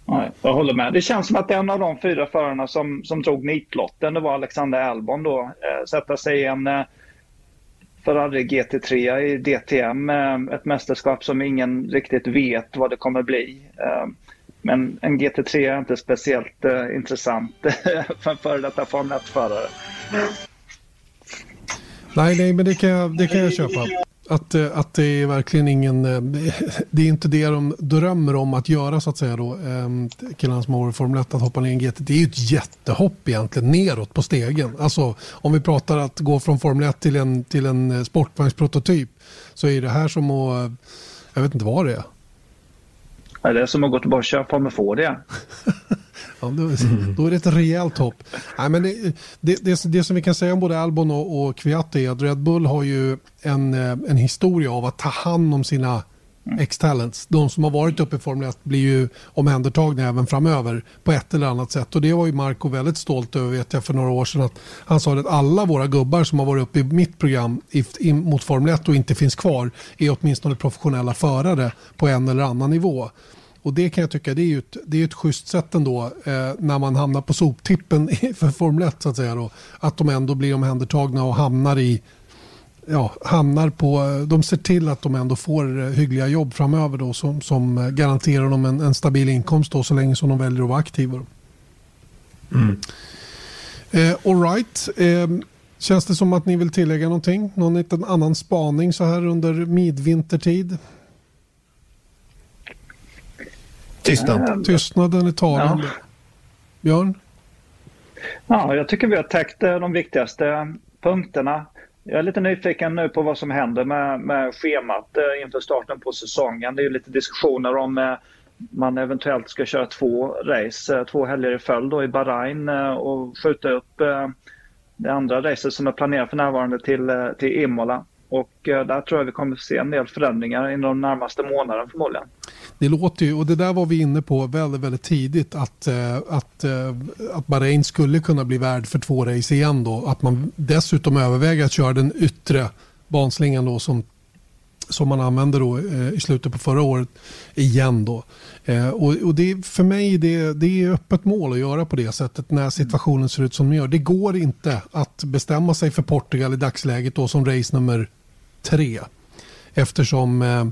Nej, jag håller med. Det känns som att en av de fyra förarna som, som drog nitlotten, det var Alexander Albon då, äh, sätta sig i en äh, Ferrari GT3 i DTM. Ett mästerskap som ingen riktigt vet vad det kommer bli. Eh, men en GT3 är inte speciellt eh, intressant [laughs] för en före detta Formel 1-förare. Nej, nej, men det kan, jag, det kan jag köpa. Att, eh, att det är verkligen ingen, eh, det är inte det de drömmer om att göra så att säga då. Ehm, killarna som har varit i Formel 1 att hoppa ner i en GT. Det är ju ett jättehopp egentligen neråt på stegen. Alltså om vi pratar att gå från Formel 1 till en, till en eh, sportvagnsprototyp så är det här som att, jag vet inte vad det är. Det är som att gå tillbaka och köra Formel 2 det. Ja, då, då är det ett rejält hopp. Nej, men det, det, det, det, som vi kan säga om både Albon och, och Kviat är att Red Bull har ju en, eh, en historia av att ta hand om sina X-talents. De som har varit uppe i Formel 1 blir ju omhändertagna även framöver på ett eller annat sätt. Och det var ju Marco väldigt stolt över vet jag för några år sedan. Att han sa att alla våra gubbar som har varit uppe i mitt program i, i, mot Formel 1 och inte finns kvar är åtminstone professionella förare på en eller annan nivå. Och det kan jag tycka det är ett, det är ett schysst sätt ändå eh, när man hamnar på soptippen för Formel 1 så att säga. Då, att de ändå blir omhändertagna och hamnar i ja, hamnar på, de ser till att de ändå får eh, hyggliga jobb framöver då, som, som garanterar dem en, en stabil inkomst då, så länge som de väljer att vara aktiva. Mm. Eh, all right. Eh, känns det som att ni vill tillägga någonting? Någon liten annan spaning så här under midvintertid? Tystnad. Tystnaden är talande. Ja. Björn? Ja, jag tycker vi har täckt eh, de viktigaste punkterna. Jag är lite nyfiken nu på vad som händer med, med schemat eh, inför starten på säsongen. Det är lite diskussioner om eh, man eventuellt ska köra två race, två helger i följd i Bahrain och skjuta upp det andra racet som är planerat för närvarande till, till Imola. Och eh, där tror jag vi kommer att se en del förändringar inom de närmaste månaderna förmodligen. Det låter ju, och det där var vi inne på väldigt, väldigt tidigt, att, eh, att, eh, att Bahrain skulle kunna bli värd för två race igen då. Att man dessutom överväger att köra den yttre banslingan då som, som man använde då eh, i slutet på förra året igen då. Och, och det, för mig det, det är öppet mål att göra på det sättet när situationen ser ut som den gör. Det går inte att bestämma sig för Portugal i dagsläget då som race nummer 3. Eftersom eh,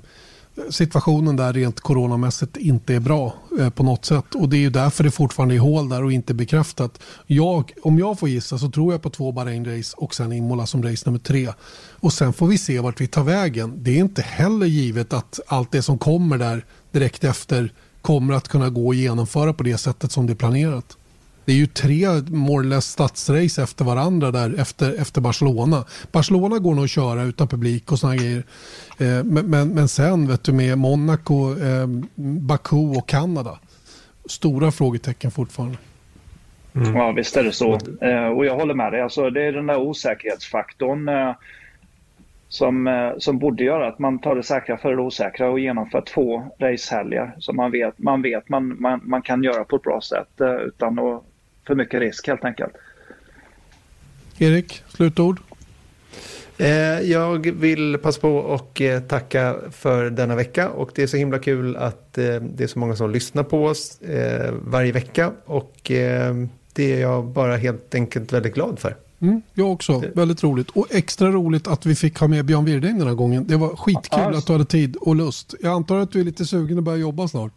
situationen där rent coronamässigt inte är bra eh, på något sätt. Och det är ju därför det fortfarande är hål där och inte bekräftat. Jag, om jag får gissa så tror jag på två Bahrain-race och sen Imola som race nummer tre. Och sen får vi se vart vi tar vägen. Det är inte heller givet att allt det som kommer där direkt efter kommer att kunna gå att genomföra på det sättet som det är planerat. Det är ju tre more stadsrace efter varandra där efter, efter Barcelona. Barcelona går nog att köra utan publik och sådana grejer. Eh, men, men, men, sen vet du med Monaco, eh, Baku och Kanada. Stora frågetecken fortfarande. Mm. Ja visst är det så. Eh, och jag håller med dig. Alltså, det är den där osäkerhetsfaktorn eh, som, eh, som borde göra att man tar det säkra för det osäkra och genomför två racehelger som man vet man, vet man, man, man kan göra på ett bra sätt eh, utan att för mycket risk helt enkelt. Erik, slutord? Eh, jag vill passa på och eh, tacka för denna vecka och det är så himla kul att eh, det är så många som lyssnar på oss varje vecka och det är jag bara helt enkelt väldigt glad för. Mm, jag också, väldigt roligt. Och extra roligt att vi fick ha med Björn Wirdheim den här gången. Det var skitkul att du hade tid och lust. Jag antar att du är lite sugen att börja jobba snart.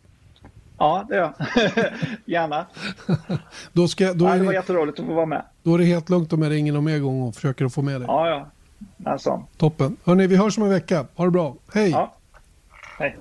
Ja, det är jag. [laughs] Gärna. då ska, då ja, är det var jätteroligt att få vara med. Då är det helt lugnt om jag ringer någon mer gång och försöker få med dig. Ja, ja. Alltså. Toppen. Hörni, vi hörs om en vecka. Ha det bra. Hej! Ja. Hej.